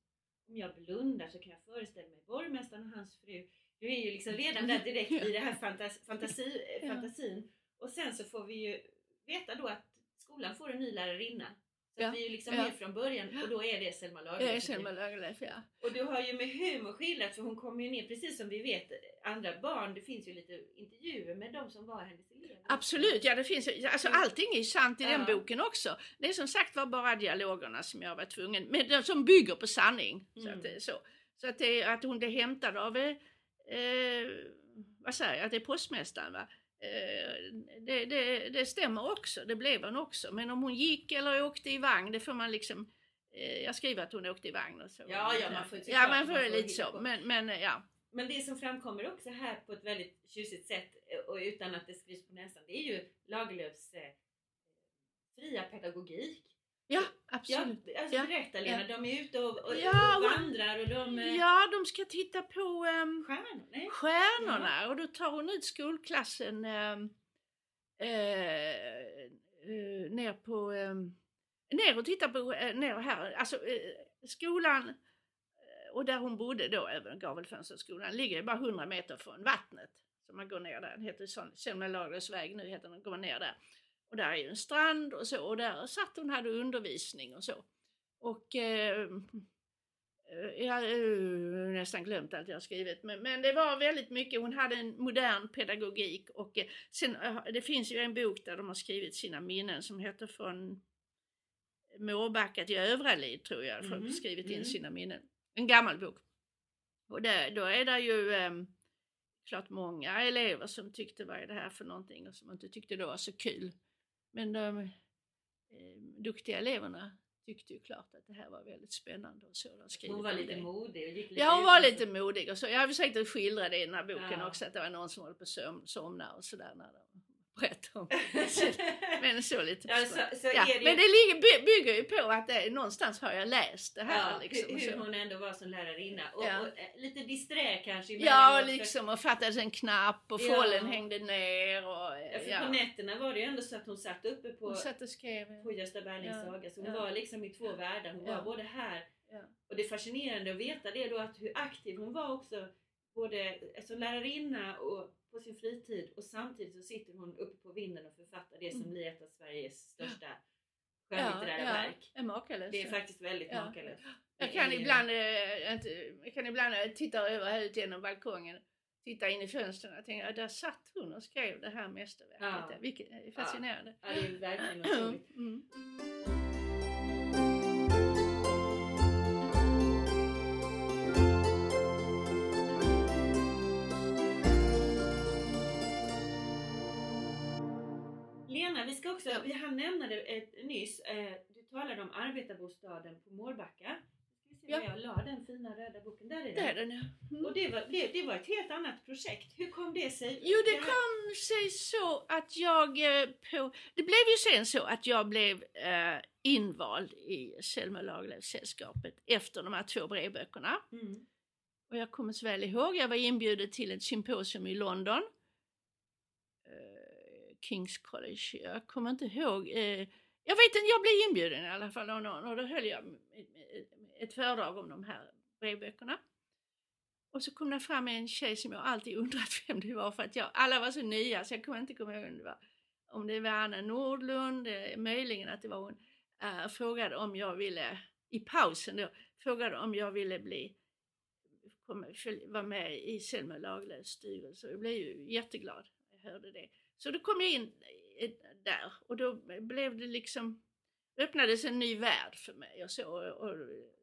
[SPEAKER 1] Om jag blundar så kan jag föreställa mig borgmästaren och hans fru. Du är ju liksom redan där direkt i det här fantas fantasi, fantasin. Och sen så får vi ju veta då att skolan får en ny lärarinna. Så
[SPEAKER 2] Ja,
[SPEAKER 1] vi är ju liksom
[SPEAKER 2] ja.
[SPEAKER 1] med från början och då är det Selma
[SPEAKER 2] Det är
[SPEAKER 1] Lagerlöf.
[SPEAKER 2] Selma Lagerlöf, ja.
[SPEAKER 1] Och du har ju med humor skildrat, för hon kommer ju ner, precis som vi vet, andra barn, det finns ju lite intervjuer med de som var hennes elever.
[SPEAKER 2] Absolut, ja det finns ju- alltså
[SPEAKER 1] Mm.
[SPEAKER 2] allting är sant i den
[SPEAKER 1] Ja.
[SPEAKER 2] boken också. Det är som sagt var bara dialogerna som jag var tvungen, men de som bygger på sanning. Så
[SPEAKER 1] Mm.
[SPEAKER 2] att, det är så. så att, det, att hon blev hämtad av, eh, eh, vad säger jag, att det är postmästaren va? Eh, det, det, det stämmer också, det blev hon också. Men om hon gick eller åkte i vagn, det får man liksom eh, jag skriver att hon åkte i vagn och så.
[SPEAKER 1] Ja, ja, man får ju
[SPEAKER 2] Ja, man får lite så. Men, men ja.
[SPEAKER 1] Men det som framkommer också här på ett väldigt tjusigt sätt eh, och utan att det skrivs på näsan, det är ju Lagerlöfs eh, fria pedagogik.
[SPEAKER 2] Ja,
[SPEAKER 1] Ja,
[SPEAKER 2] absolut.
[SPEAKER 1] alltså
[SPEAKER 2] Ja,
[SPEAKER 1] berätta Lena, de är ute och, och,
[SPEAKER 2] Ja,
[SPEAKER 1] och vandrar och de... eh,
[SPEAKER 2] Ja, de ska titta på ehm,
[SPEAKER 1] Stjärnor? Nej.
[SPEAKER 2] stjärnorna och då tar hon ut skolklassen ehm, eh, eh, ner på ehm, ner och tittar på eh, ner här, alltså skolan och där hon bodde då, även Gavelfönsterskolan, ligger bara 100 meter från vattnet. Så man går ner där, den heter Lagerlöfs väg nu heter den, går man ner där. Och där är ju en strand och så och där satt hon hade undervisning och så. Och eh, Eh, Jag har nästan glömt allt jag har skrivit men, men det var väldigt mycket, hon hade en modern pedagogik och eh, sen, eh, det finns ju en bok där de har skrivit sina minnen som heter Från Mårbacka till Övralid tror jag, mm. Skrivit in
[SPEAKER 1] mm.
[SPEAKER 2] sina minnen. En gammal bok. Och där, då är det ju eh, klart många elever som tyckte vad är det här för någonting och som inte tyckte det var så kul. Men de eh, duktiga eleverna tyckte ju klart att det här var väldigt spännande och så. De
[SPEAKER 1] Hon var lite
[SPEAKER 2] det.
[SPEAKER 1] modig och gick lite
[SPEAKER 2] Ja, hon var lite modig och så. Jag har försökt att skildra det i den här boken
[SPEAKER 1] Ja.
[SPEAKER 2] också, att det var någon som håller på att somna och sådär när de berättade om Men så lite
[SPEAKER 1] Ja, så, så
[SPEAKER 2] ja,
[SPEAKER 1] ju,
[SPEAKER 2] Men det ligger, by- bygger ju på att det, någonstans har jag läst det här.
[SPEAKER 1] ja,
[SPEAKER 2] liksom,
[SPEAKER 1] hur, hur hon ändå var som lärarinna. Och,
[SPEAKER 2] Ja.
[SPEAKER 1] och, eh, lite disträ kanske
[SPEAKER 2] Ja,
[SPEAKER 1] för-
[SPEAKER 2] liksom och fattades en knapp och
[SPEAKER 1] Ja.
[SPEAKER 2] fållen hängde ner och
[SPEAKER 1] Ja, för
[SPEAKER 2] ja.
[SPEAKER 1] på nätterna var det ju ändå så att hon satt uppe på,
[SPEAKER 2] Hon satt och skrev.
[SPEAKER 1] på Gösta Berlings saga. Så hon var liksom i två världar. Hon var både här och det är fascinerande att veta det då att hur aktiv hon var också. Både som lärarinna och på sin fritid och samtidigt så sitter hon uppe på vinden och författar det som
[SPEAKER 2] Mm.
[SPEAKER 1] blir ett av Sveriges största
[SPEAKER 2] Ja,
[SPEAKER 1] skönlitterära
[SPEAKER 2] ja,
[SPEAKER 1] verk.
[SPEAKER 2] är makalöst.
[SPEAKER 1] Det är faktiskt väldigt
[SPEAKER 2] Ja.
[SPEAKER 1] makalöst.
[SPEAKER 2] Jag kan
[SPEAKER 1] är-
[SPEAKER 2] ibland, eh, jag kan ibland eh, titta över här ut genom balkongen, titta in i fönstren och tänka, ja, där satt hon och skrev det här mästerverket.
[SPEAKER 1] Ja.
[SPEAKER 2] Ja. Vilket är fascinerande.
[SPEAKER 1] Ja, det är verkligen otroligt.
[SPEAKER 2] Mm.
[SPEAKER 1] Ska också, vi hann nämna det ett, nyss, eh, du talade om arbetarbostaden på Mårbacka.
[SPEAKER 2] Ja.
[SPEAKER 1] jag la den fina röda boken, där är
[SPEAKER 2] Det är
[SPEAKER 1] den.
[SPEAKER 2] den ja. Mm.
[SPEAKER 1] Och det var, det, det var ett helt annat projekt. Hur kom det sig?
[SPEAKER 2] Jo, det
[SPEAKER 1] här-
[SPEAKER 2] kom sig så att jag eh, på... Det blev ju sen så att jag blev eh, invald i Selma Lagerlöf-sällskapet efter de här två brevböckerna.
[SPEAKER 1] Mm.
[SPEAKER 2] Och jag kommer så väl ihåg, jag var inbjuden till ett symposium i London. Kings College, jag kommer inte ihåg. Eh, jag vet inte, jag blev inbjuden i alla fall av någon och då höll jag ett, föredrag om de här brevböckerna. Och så kom det fram en tjej som jag alltid undrat vem det var för att jag, alla var så nya så jag kunde inte komma ihåg om det var. Om det var Anna Nordlund, eh, möjligen att det var hon, eh, frågade om jag ville, i pausen då, frågade om jag ville bli vara med i Selma Lagerlöfs styrelse. Jag blev ju jätteglad när jag hörde det. Så då kom jag in eh, där och då blev det liksom, öppnades en ny värld för mig och så. Och, och,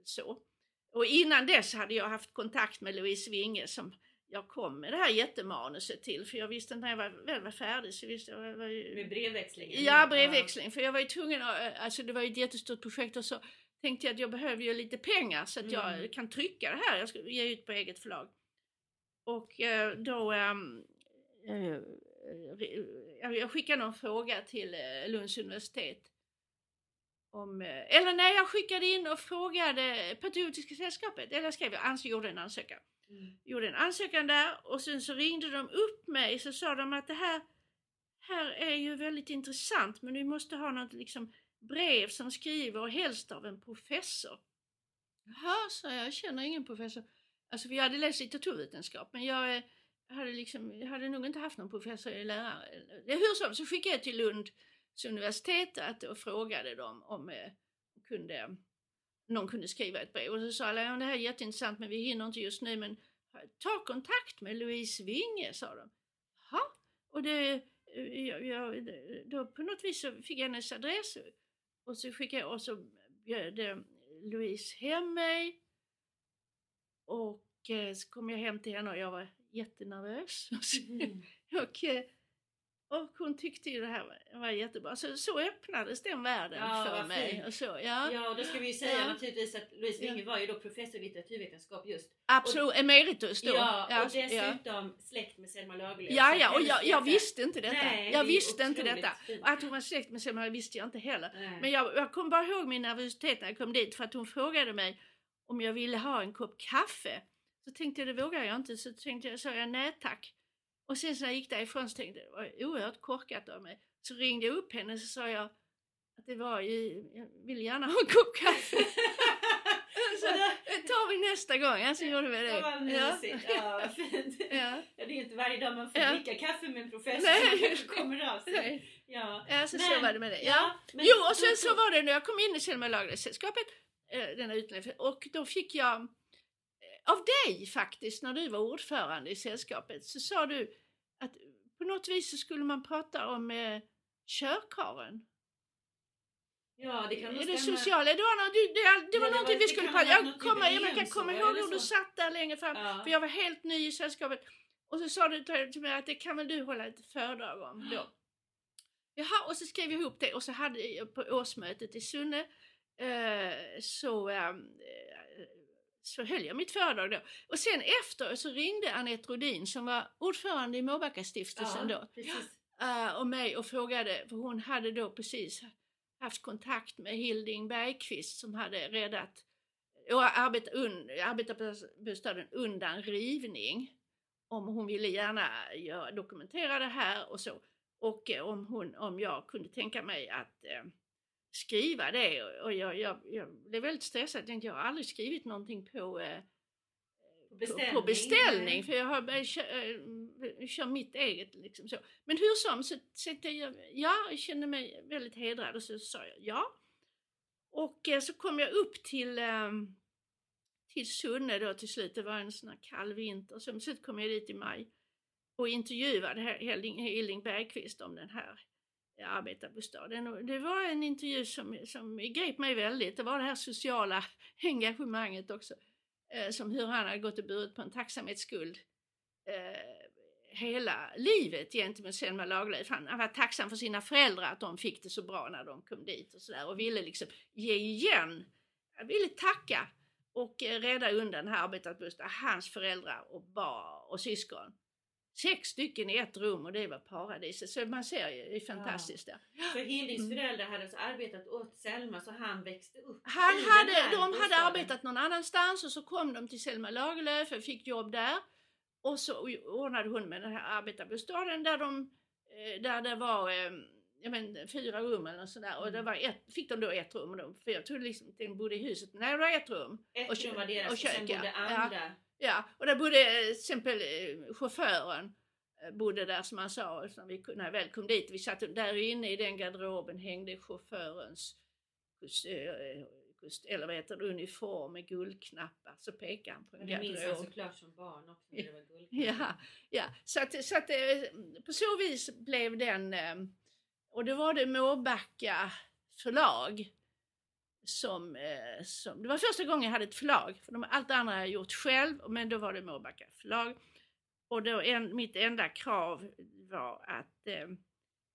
[SPEAKER 2] så. och innan dess hade jag haft kontakt med Louise Winge som jag kom med det här jättemanuset till för jag visste inte när jag var, väl var färdig så visste jag, jag var ju,
[SPEAKER 1] Med brevväxlingen?
[SPEAKER 2] Ja, brevväxling. För jag var ju tvungen att, alltså det var ju ett jättestort projekt och så tänkte jag att jag behöver ju lite pengar så att
[SPEAKER 1] Mm.
[SPEAKER 2] jag kan trycka det här. Jag ska ge ut på eget förlag. Och eh, då eh, eh, jag skickade någon fråga till eh, Lunds universitet. Om, eh, eller nej, jag skickade in och frågade Patriotiska sällskapet. Eller jag skrev, jag ans- gjorde en ansökan
[SPEAKER 1] Mm.
[SPEAKER 2] gjorde en ansökan där och sen så ringde de upp mig så sa de att det här, här är ju väldigt intressant men vi måste ha något liksom brev som skriver helst av en professor. Jaha, sa jag, jag känner ingen professor. Alltså vi hade läst litteraturvetenskap men jag eh, hade, liksom, jag hade nog inte haft någon professor eller lärare. Hur som, så skickade jag till Lunds universitet och frågade dem om eh, kunde, någon kunde skriva ett brev. Och så sa alla, ja, det här är jätteintressant men vi hinner inte just nu men ta kontakt med Louise Winge, sa de. Jaha, och det, eh, jag, jag, då på något vis så fick jag hennes adress och så skickade jag och så bjöd eh, Louise hem mig och eh, så kom jag hem till henne och jag var jättenervös. Mm. och, eh, och hon tyckte ju det här var, jättebra. Så, så öppnades den världen ja, för mig. Och så, ja.
[SPEAKER 1] ja, och då ska vi ju säga ja. naturligtvis att Louise Winge ja. var ju då professor i litteraturvetenskap just.
[SPEAKER 2] Absolut, och, emeritus då.
[SPEAKER 1] Ja, ja och dessutom släkt med Selma Lagerlöf.
[SPEAKER 2] Ja, ja, och jag, jag visste inte detta. Nej, jag visste inte detta. Fint. Att hon var släkt med Selma visste jag inte heller. Nej. Men jag, jag kommer bara ihåg min nervositet när jag kom dit för att hon frågade mig om jag ville ha en kopp kaffe. Så tänkte jag, det vågar jag inte. Så tänkte jag, sa jag nej tack. Och sen när jag gick därifrån så tänkte jag, det var oerhört korkat av mig. Så ringde jag upp henne och så sa jag att det var ju, jag vill gärna ha en kopp kaffe. så det tar vi nästa gång. Alltså gjorde vi det.
[SPEAKER 1] Ja, vad mysigt. Ja, ja fint. Ja. ja. det är inte varje dag man får ja. dricka kaffe med en professor Nej. som kommer av sig. Nej. Ja,
[SPEAKER 2] ja så, men, så var det med det. Ja. men, jo, och sen så var det när jag kom in i Selma Lagerlöf-sällskapet, eh, denna utläggning, och då fick jag av dig faktiskt, när du var ordförande i sällskapet, så sa du att på något vis så skulle man prata om eh, körkaren.
[SPEAKER 1] Ja, det kan
[SPEAKER 2] nog Det sociala, det var, något, det, det, det var ja, någonting vi skulle prata Jag, kommer, jag kan komma ihåg hur du satt där längre fram, ja. för jag var helt ny i sällskapet. Och så sa du till mig att det kan väl du hålla ett föredrag om då. Jaha, och så skrev vi ihop det och så hade jag på årsmötet i Sunne eh, så eh, så höll jag mitt föredrag då. Och sen efter så ringde Anette Rodin som var ordförande i Mårbacka-stiftelsen ja, då uh, och mig och frågade, för hon hade då precis haft kontakt med Hilding Bergqvist som hade räddat och arbetat un, arbetarbostaden undan rivning. Om hon ville gärna dokumentera det här och så. Och eh, om, hon, om jag kunde tänka mig att eh, skriva det och jag, jag, jag blev väldigt stressad. Jag har aldrig skrivit någonting på, eh, beställning. På, beställning för jag har börjat köra, kör mitt eget liksom så. Men hur som så tänkte jag, ja, jag kände mig väldigt hedrad och så sa jag ja. Och eh, så kom jag upp till eh, till Sunne då till slut, det var en sån här kall vinter, så till slut kom jag dit i maj och intervjuade Hilding Bergqvist om den här arbetarbostaden. det var en intervju som, som grep mig väldigt. Det var det här sociala engagemanget också. Eh, som hur han hade gått och burit på en tacksamhetsskuld eh, hela livet gentemot Selma Lagerlöf. Han, han var tacksam för sina föräldrar att de fick det så bra när de kom dit och sådär och ville liksom ge igen. Han ville tacka och eh, rädda undan den här arbetarbostaden, hans föräldrar och barn och syskon sex stycken i ett rum och det var paradiset. Så man ser ju, det är fantastiskt ja.
[SPEAKER 1] där. För Hildings föräldrar hade alltså arbetat åt Selma så han växte upp
[SPEAKER 2] han hade, De bostaden. hade arbetat någon annanstans och så kom de till Selma Lagerlöf och fick jobb där. Och så ordnade hon med den här arbetarbostaden där de, eh, där det var ehm, jag men, fyra rum eller sådär och det mm. var ett, fick de då ett rum. För jag trodde liksom att de bodde i huset. Nej, det var ett rum.
[SPEAKER 1] Ett och, rum var deras och, och sen bodde andra.
[SPEAKER 2] Ja. Ja, och där bodde eh, till exempel eh, chauffören eh, bodde där som han sa, när vi när jag väl kom dit, vi satt där inne i den garderoben hängde chaufförens eller vad heter det, uniform med guldknappar så pekade han på en garderob. Det minns
[SPEAKER 1] han såklart som barn också när det var
[SPEAKER 2] guldknappar. Ja, ja. Så, att, så att på så vis blev den och då var det Mårbacka förlag som, eh, som, det var första gången jag hade ett förlag, för de, allt andra har jag gjort själv, men då var det Mårbacka förlag. Och då en, mitt enda krav var att eh,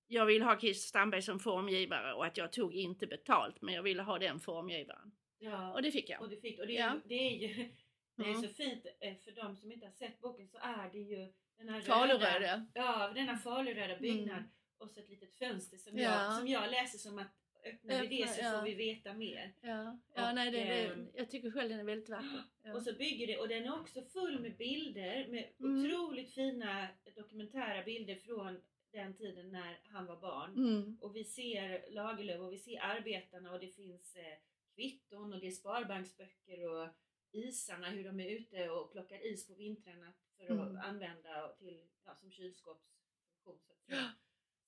[SPEAKER 2] jag ville ha Christer Stamberg som formgivare och att jag tog inte betalt, men jag ville ha den formgivaren.
[SPEAKER 1] Ja,
[SPEAKER 2] och det fick jag.
[SPEAKER 1] Och det, fick, och det, är, ja. det är ju det är mm. så fint, eh, för de som inte har sett boken så är det ju den här
[SPEAKER 2] faluröda,
[SPEAKER 1] ja, denna faluröda byggnad mm. och så ett litet fönster som, ja. jag, som jag läser som att öppnar vi det så ja. får vi veta mer.
[SPEAKER 2] Ja, ja och, nej, det, det, ehm, jag tycker själv den är väldigt vacker.
[SPEAKER 1] Ja. Och så bygger det, och den är också full med bilder, med mm. otroligt fina dokumentära bilder från den tiden när han var barn.
[SPEAKER 2] Mm.
[SPEAKER 1] Och vi ser Lagerlöf och vi ser arbetarna och det finns eh, kvitton och det är sparbanksböcker och isarna, hur de är ute och plockar is på vintrarna för att
[SPEAKER 2] Mm.
[SPEAKER 1] använda till, ja, som kylskåpsfunktion. Så att säga.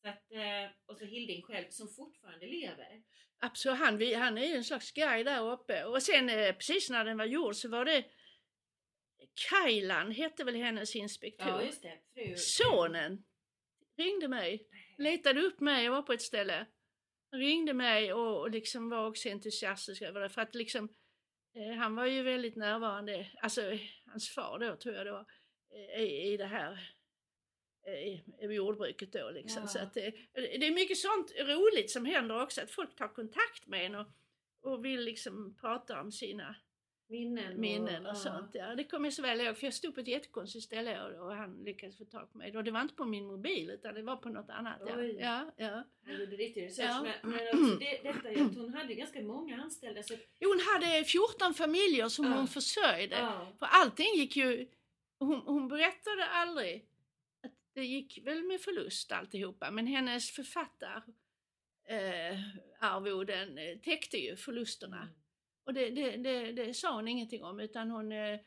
[SPEAKER 1] Så att, eh, och så Hilding själv som fortfarande lever.
[SPEAKER 2] Absolut, han, vi- han är ju en slags guide där uppe. Och sen eh, precis när den var gjord så var det Kajlan hette väl hennes inspektör.
[SPEAKER 1] Ja just det, fru.
[SPEAKER 2] Sonen ringde mig, letade upp mig, jag var på ett ställe. Ringde mig och, och liksom var också entusiastisk över det för att liksom eh, han var ju väldigt närvarande, alltså hans far då tror jag det var, eh, i, i det här i, i jordbruket då liksom.
[SPEAKER 1] Ja.
[SPEAKER 2] Så att det, det är mycket sånt roligt som händer också, att folk tar kontakt med en och, och vill liksom prata om sina
[SPEAKER 1] Minnen.
[SPEAKER 2] minnen och
[SPEAKER 1] ja.
[SPEAKER 2] sånt. Ja, det kommer jag så väl ihåg för jag stod på ett jättekonstigt ställe och, och han lyckades få tag på mig. Och det var inte på min mobil utan det var på något annat. Ja,
[SPEAKER 1] Oj.
[SPEAKER 2] ja, ja.
[SPEAKER 1] Han gjorde riktig research.
[SPEAKER 2] Ja.
[SPEAKER 1] Men, men också det, detta är att hon hade ganska många anställda. Så,
[SPEAKER 2] Jo, hon hade 14 familjer som
[SPEAKER 1] Ja.
[SPEAKER 2] hon försörjde.
[SPEAKER 1] ja.
[SPEAKER 2] För allting gick ju... Hon, hon berättade aldrig det gick väl med förlust alltihopa men hennes författar eh, eh, täckte ju förlusterna. Och det, det, det, det sa hon ingenting om utan hon, eh,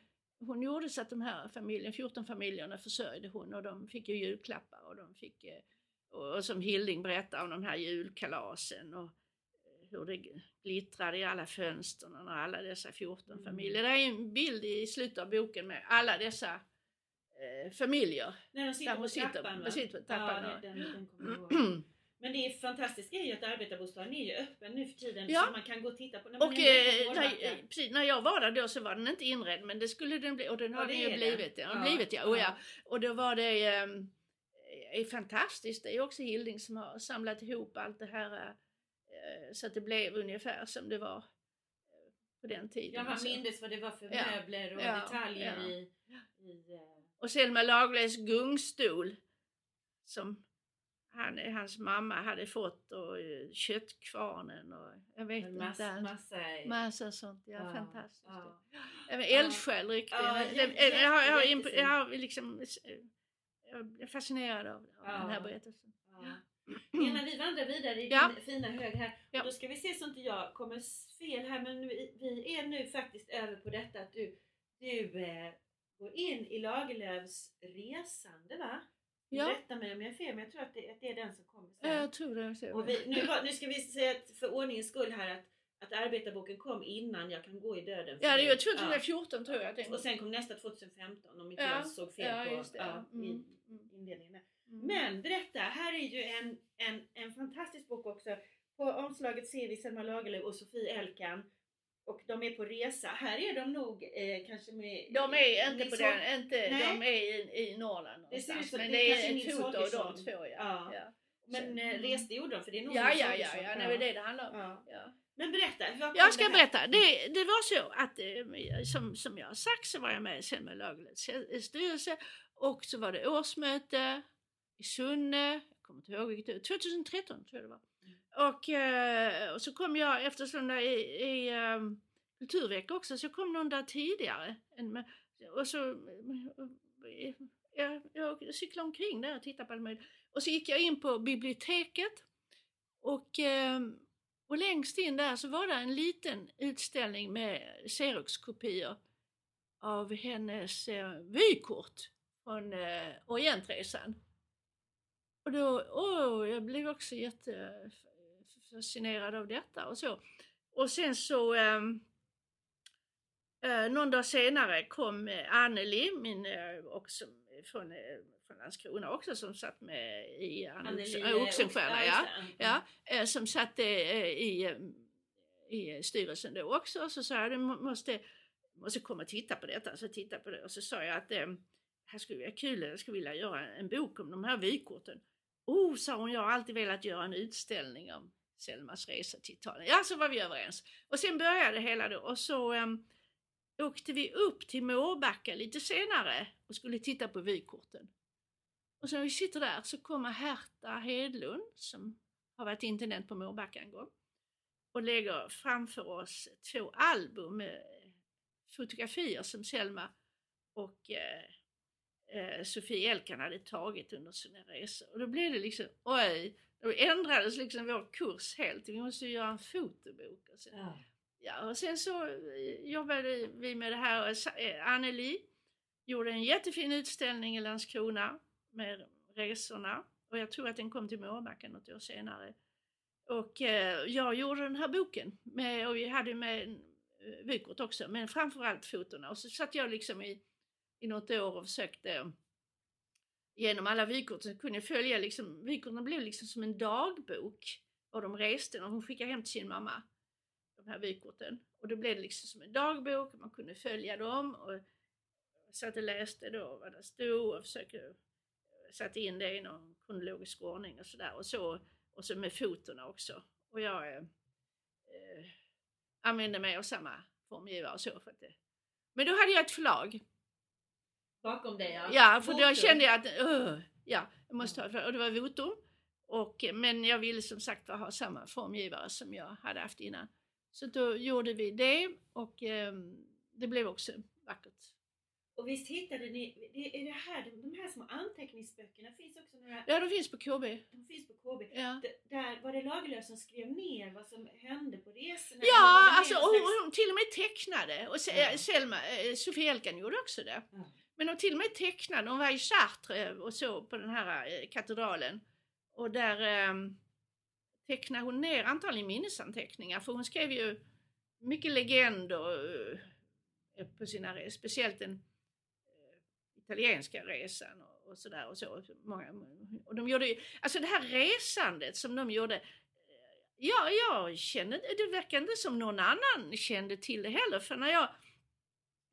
[SPEAKER 2] hon gjorde så att de här familjen, 14 familjerna försörjde hon och de fick ju julklappar och de fick eh, och, och som Hilding berättar om de här julkalasen och eh, hur det glittrade i alla fönstren och alla dessa 14
[SPEAKER 1] Mm.
[SPEAKER 2] familjer. Det är en bild i slutet av boken med alla dessa eh, familjer.
[SPEAKER 1] När de sitter
[SPEAKER 2] Där
[SPEAKER 1] på
[SPEAKER 2] sitter,
[SPEAKER 1] trappan
[SPEAKER 2] sitter på trappan.
[SPEAKER 1] Ja, den, den kommer. Men det är fantastiska är ju att arbetarbostaden är ju öppen nu för tiden
[SPEAKER 2] Ja.
[SPEAKER 1] så man kan gå och titta på när man
[SPEAKER 2] Och
[SPEAKER 1] är nere
[SPEAKER 2] eh, när,
[SPEAKER 1] Vårbacka.
[SPEAKER 2] precis, när jag var där då så var den inte inredd men det skulle den bli och den
[SPEAKER 1] Ja,
[SPEAKER 2] har
[SPEAKER 1] det
[SPEAKER 2] den ju
[SPEAKER 1] den.
[SPEAKER 2] blivit. Den har blivit ja. Oh, ja. Och då var det eh, är fantastiskt. Det är också Hilding som har samlat ihop allt det här eh, så att det blev ungefär som det var eh, på den tiden.
[SPEAKER 1] Ja, man mindes vad det var för
[SPEAKER 2] Ja.
[SPEAKER 1] möbler och
[SPEAKER 2] Ja,
[SPEAKER 1] detaljer
[SPEAKER 2] ja.
[SPEAKER 1] i, i eh,
[SPEAKER 2] Och Selma Lagerlöfs gungstol som han, hans mamma hade fått och eh, köttkvarnen och jag vet
[SPEAKER 1] en
[SPEAKER 2] inte.
[SPEAKER 1] massa,
[SPEAKER 2] allt.
[SPEAKER 1] massa,
[SPEAKER 2] Massa sånt, ja,
[SPEAKER 1] ja,
[SPEAKER 2] fantastiskt.
[SPEAKER 1] ja.
[SPEAKER 2] Även eldsjäl riktigt.
[SPEAKER 1] Ja,
[SPEAKER 2] jag, jag,
[SPEAKER 1] jätte-
[SPEAKER 2] imp- jag har liksom jag är fascinerad av, av
[SPEAKER 1] Ja.
[SPEAKER 2] den här berättelsen.
[SPEAKER 1] Ja. Innan vi vandrar vidare i
[SPEAKER 2] Ja.
[SPEAKER 1] din fina hög här.
[SPEAKER 2] Ja.
[SPEAKER 1] Då ska vi se så inte jag kommer fel här men vi, vi är nu faktiskt över på detta att du, du eh, går in i Lagerlöfs resande va?
[SPEAKER 2] Ja.
[SPEAKER 1] Rätta mig om jag är fel men jag tror att det, att det är den som kommer sen.
[SPEAKER 2] Ja, jag tror det.
[SPEAKER 1] Och vi, nu, nu ska vi säga att för ordningens skull här att, att arbetarboken kom innan Jag kan gå i döden.
[SPEAKER 2] ja, det är ju 2014 tror jag.
[SPEAKER 1] Och sen kom nästa 2015 om inte
[SPEAKER 2] Ja,
[SPEAKER 1] jag såg fel
[SPEAKER 2] ja,
[SPEAKER 1] på ja,
[SPEAKER 2] Mm,
[SPEAKER 1] i
[SPEAKER 2] mm.
[SPEAKER 1] inledningen.
[SPEAKER 2] Mm.
[SPEAKER 1] Men berätta, här är ju en, en, en fantastisk bok också. På omslaget ser vi Selma Lagerlöf och Sofie Elkan. Och de är på resa. Här är de nog eh, kanske med...
[SPEAKER 2] De är inte på den, inte,
[SPEAKER 1] Nej.
[SPEAKER 2] de är i, i Norrland
[SPEAKER 1] Det ser ut
[SPEAKER 2] någonstans. men
[SPEAKER 1] det
[SPEAKER 2] det
[SPEAKER 1] är
[SPEAKER 2] ett foto av de två. Ja,
[SPEAKER 1] Ja.
[SPEAKER 2] ja.
[SPEAKER 1] Men eh, reste gjorde de för det är nog
[SPEAKER 2] Ja, ja, ja, ja, det är det det handlar om.
[SPEAKER 1] Ja.
[SPEAKER 2] Ja.
[SPEAKER 1] Men berätta,
[SPEAKER 2] Jag ska
[SPEAKER 1] det
[SPEAKER 2] berätta. Det, det var så att eh, som, som jag har sagt så var jag med i Selma Lagerlöfs styrelse och så var det årsmöte i Sunne, jag kommer inte ihåg vilket år, 2013 tror jag det var. Och, eh, och så kom jag eftersom det i, i um, kulturvecka också så kom någon där tidigare. än Och så eh, och, jag, jag cyklade omkring där och tittade på allt möjligt. Och så gick jag in på biblioteket och ehm, och längst in där så var det en liten utställning med Xerox-kopior av hennes eh, vykort från eh, Orientresan. Och då, åh, jag blev också jätte jättefascinerad av detta och så. Och sen så ehm, eh, någon dag senare kom eh, Anneli, min eh, också från, eh, från Landskrona också, som satt med i
[SPEAKER 1] Anneli, eh,
[SPEAKER 2] Oxenstierna. Ja.
[SPEAKER 1] Mm.
[SPEAKER 2] ja, eh, som satt eh, i, eh, i styrelsen då också. Så sa jag, du må- måste, måste komma och titta på detta. Så titta på det och så sa jag att eh, här skulle vara kul, jag skulle vilja göra en bok om de här vykorten. Oh, sa hon, jag har alltid velat göra en utställning om Selmas resa till Italien. Ja, så var vi överens. Och sen började det hela då och så um, åkte vi upp till Mårbacka lite senare och skulle titta på vykorten. Och så när vi sitter där så kommer Herta Hedlund som har varit intendent på Mårbacka en gång och lägger framför oss två album med fotografier som Selma och eh, eh Sofie Elkan hade tagit under sina resor. Och då blev det liksom, oj, då ändrades liksom vår kurs helt. Vi måste göra en fotobok. Och sen,
[SPEAKER 1] Ja.
[SPEAKER 2] ja, och sen så eh, jobbade vi med det här. Sa- eh, Anneli gjorde en jättefin utställning i Landskrona med resorna. Och jag tror att den kom till Mårbacka något år senare. Och eh, jag gjorde den här boken. Med, och vi hade med eh, vykort också, men framförallt fotona. Och så satt jag liksom i, i något år och försökte genom alla vykort så kunde jag följa liksom, vykorten blev liksom som en dagbok. Och de reste och hon skickade hem till sin mamma de här vykorten. Och då blev det liksom som en dagbok, och man kunde följa dem och satt och läste då vad det stod och försökte eh, satte in det i någon kronologisk ordning och sådär. Och så, och så med fotona också. Och jag eh, eh, använde mig av samma formgivare och så. För att det. Men då hade jag ett förlag.
[SPEAKER 1] Bakom dig ja.
[SPEAKER 2] Ja, för då kände jag att uh, ja, jag måste ha. Och det var Votum. Och, men jag ville som sagt ha samma formgivare som jag hade haft innan. Så då gjorde vi det och eh, det blev också vackert.
[SPEAKER 1] Och visst hittade ni, det är det här, de här små anteckningsböckerna finns också några,
[SPEAKER 2] Ja, de finns på KB.
[SPEAKER 1] de finns på KB.
[SPEAKER 2] Ja.
[SPEAKER 1] Där var det Lagerlöf som skrev ner vad som hände på resorna?
[SPEAKER 2] Ja, alltså hon, hon till och med tecknade. Och
[SPEAKER 1] Ja.
[SPEAKER 2] Selma, eh, Sofie Elkan gjorde också det.
[SPEAKER 1] Ja.
[SPEAKER 2] Men hon till och med tecknade. Hon var i Chartres eh, och så på den här eh, katedralen. Och där eh, tecknade hon ner antagligen minnesanteckningar. För hon skrev ju mycket legender eh, på sina resor. Speciellt den italienska resan och, och sådär. Och, så. Många, och de gjorde ju, alltså det här resandet som de gjorde. Ja, jag kände, det verkar inte som någon annan kände till det heller. För när jag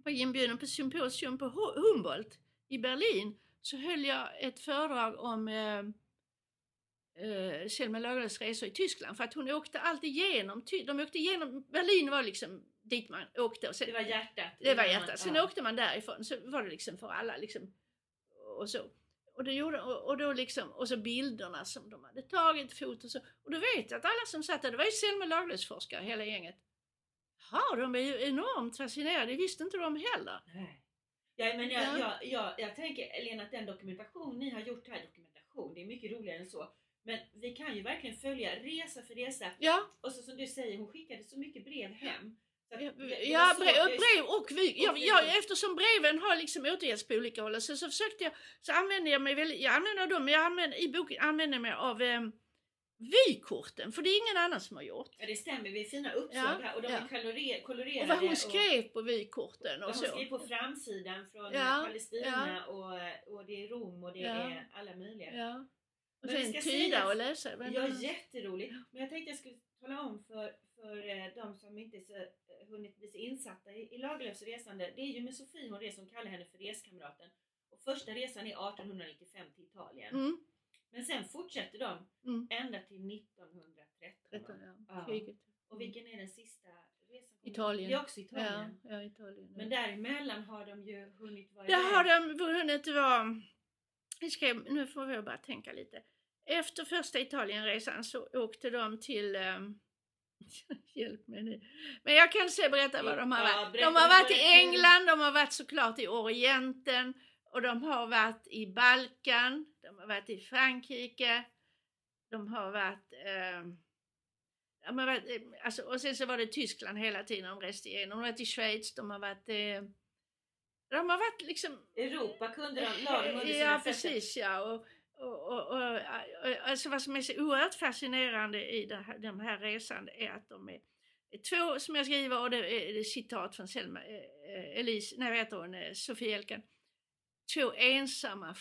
[SPEAKER 2] var inbjuden på symposium på Hu- Humboldt i Berlin så höll jag ett föredrag om eh, eh, Selma Lagerlöfs resor i Tyskland för att hon åkte alltid igenom, de åkte igenom, Berlin var liksom dit man åkte och sen,
[SPEAKER 1] Det var hjärtat.
[SPEAKER 2] det var hjärtat. Sen
[SPEAKER 1] Ja.
[SPEAKER 2] åkte man därifrån så var det liksom för alla liksom och så. Och, det gjorde, och, och då liksom, och så bilderna som de hade tagit, foton så. Och då vet att alla som satt där, det var ju Selma Lagerlöf-forskare hela gänget. Ja, de är ju enormt fascinerade, det visste inte de heller.
[SPEAKER 1] Nej. Ja, men jag,
[SPEAKER 2] Ja.
[SPEAKER 1] jag, jag, jag tänker Lena att den dokumentation ni har gjort här, dokumentation, det är mycket roligare än så. Men vi kan ju verkligen följa resa för resa.
[SPEAKER 2] Ja,
[SPEAKER 1] Och så som du säger, hon skickade så mycket brev hem.
[SPEAKER 2] Ja, brev, brev och vy. Ja,
[SPEAKER 1] och
[SPEAKER 2] ja,
[SPEAKER 1] vykort.
[SPEAKER 2] eftersom breven har liksom återgetts på olika håll så, så försökte jag, så använde jag mig väldigt, jag använder dem, men jag använder, i boken använder jag mig av eh, vykorten, för det är ingen annan som har gjort.
[SPEAKER 1] Ja det stämmer, vi är fina uppslag
[SPEAKER 2] Ja,
[SPEAKER 1] här och de
[SPEAKER 2] ja.
[SPEAKER 1] är kolore, kolorerade.
[SPEAKER 2] Och vad hon skrev på vykorten
[SPEAKER 1] och,
[SPEAKER 2] och
[SPEAKER 1] vad hon
[SPEAKER 2] så.
[SPEAKER 1] skrev på framsidan från
[SPEAKER 2] Ja,
[SPEAKER 1] Palestina och, och det är Rom och det är alla möjliga.
[SPEAKER 2] Ja. Och
[SPEAKER 1] Men
[SPEAKER 2] sen
[SPEAKER 1] ska
[SPEAKER 2] tyda
[SPEAKER 1] säga-
[SPEAKER 2] och läsa. Men,
[SPEAKER 1] Ja, jätteroligt. Men jag tänkte jag skulle tala om för, för eh, de som inte så, eh, hunnit bli så insatta i, i Lagerlöfs resande. Det är ju med Sofie hon reser, hon kallar henne för reskamraten. Och första resan är 1895 till Italien.
[SPEAKER 2] Mm,
[SPEAKER 1] Men sen fortsätter de
[SPEAKER 2] mm.
[SPEAKER 1] ända till 1913.
[SPEAKER 2] Detta,
[SPEAKER 1] va?
[SPEAKER 2] ja.
[SPEAKER 1] Ja. Och vilken är den sista resan?
[SPEAKER 2] Italien.
[SPEAKER 1] Det är också
[SPEAKER 2] Ja,
[SPEAKER 1] Italien.
[SPEAKER 2] ja, Italien.
[SPEAKER 1] Men däremellan har de ju hunnit vara
[SPEAKER 2] Där har de hunnit vara... Ska, nu får vi bara tänka lite. Efter första Italienresan så åkte de till... ehm, hjälp mig nu. Men jag kan se berätta vad de har
[SPEAKER 1] Ja,
[SPEAKER 2] varit. De har varit i. England, de har varit såklart i Orienten och de har varit i Balkan, de har varit i Frankrike, de har varit... ehm, de har varit eh, alltså, och sen så var det Tyskland hela tiden de reste igenom. De har varit i Schweiz, de har varit... Eh, de har varit liksom
[SPEAKER 1] Europa kunde de, under sina
[SPEAKER 2] Ja, precis ja. Och, och, och, och, och, alltså vad som är så oerhört fascinerande i det här, de här resan är att de är två som jag skriver och det är, det är citat från Selma, eh, eh, Elise, nej vad heter hon, eh, Sofie Elkan. Två ensamma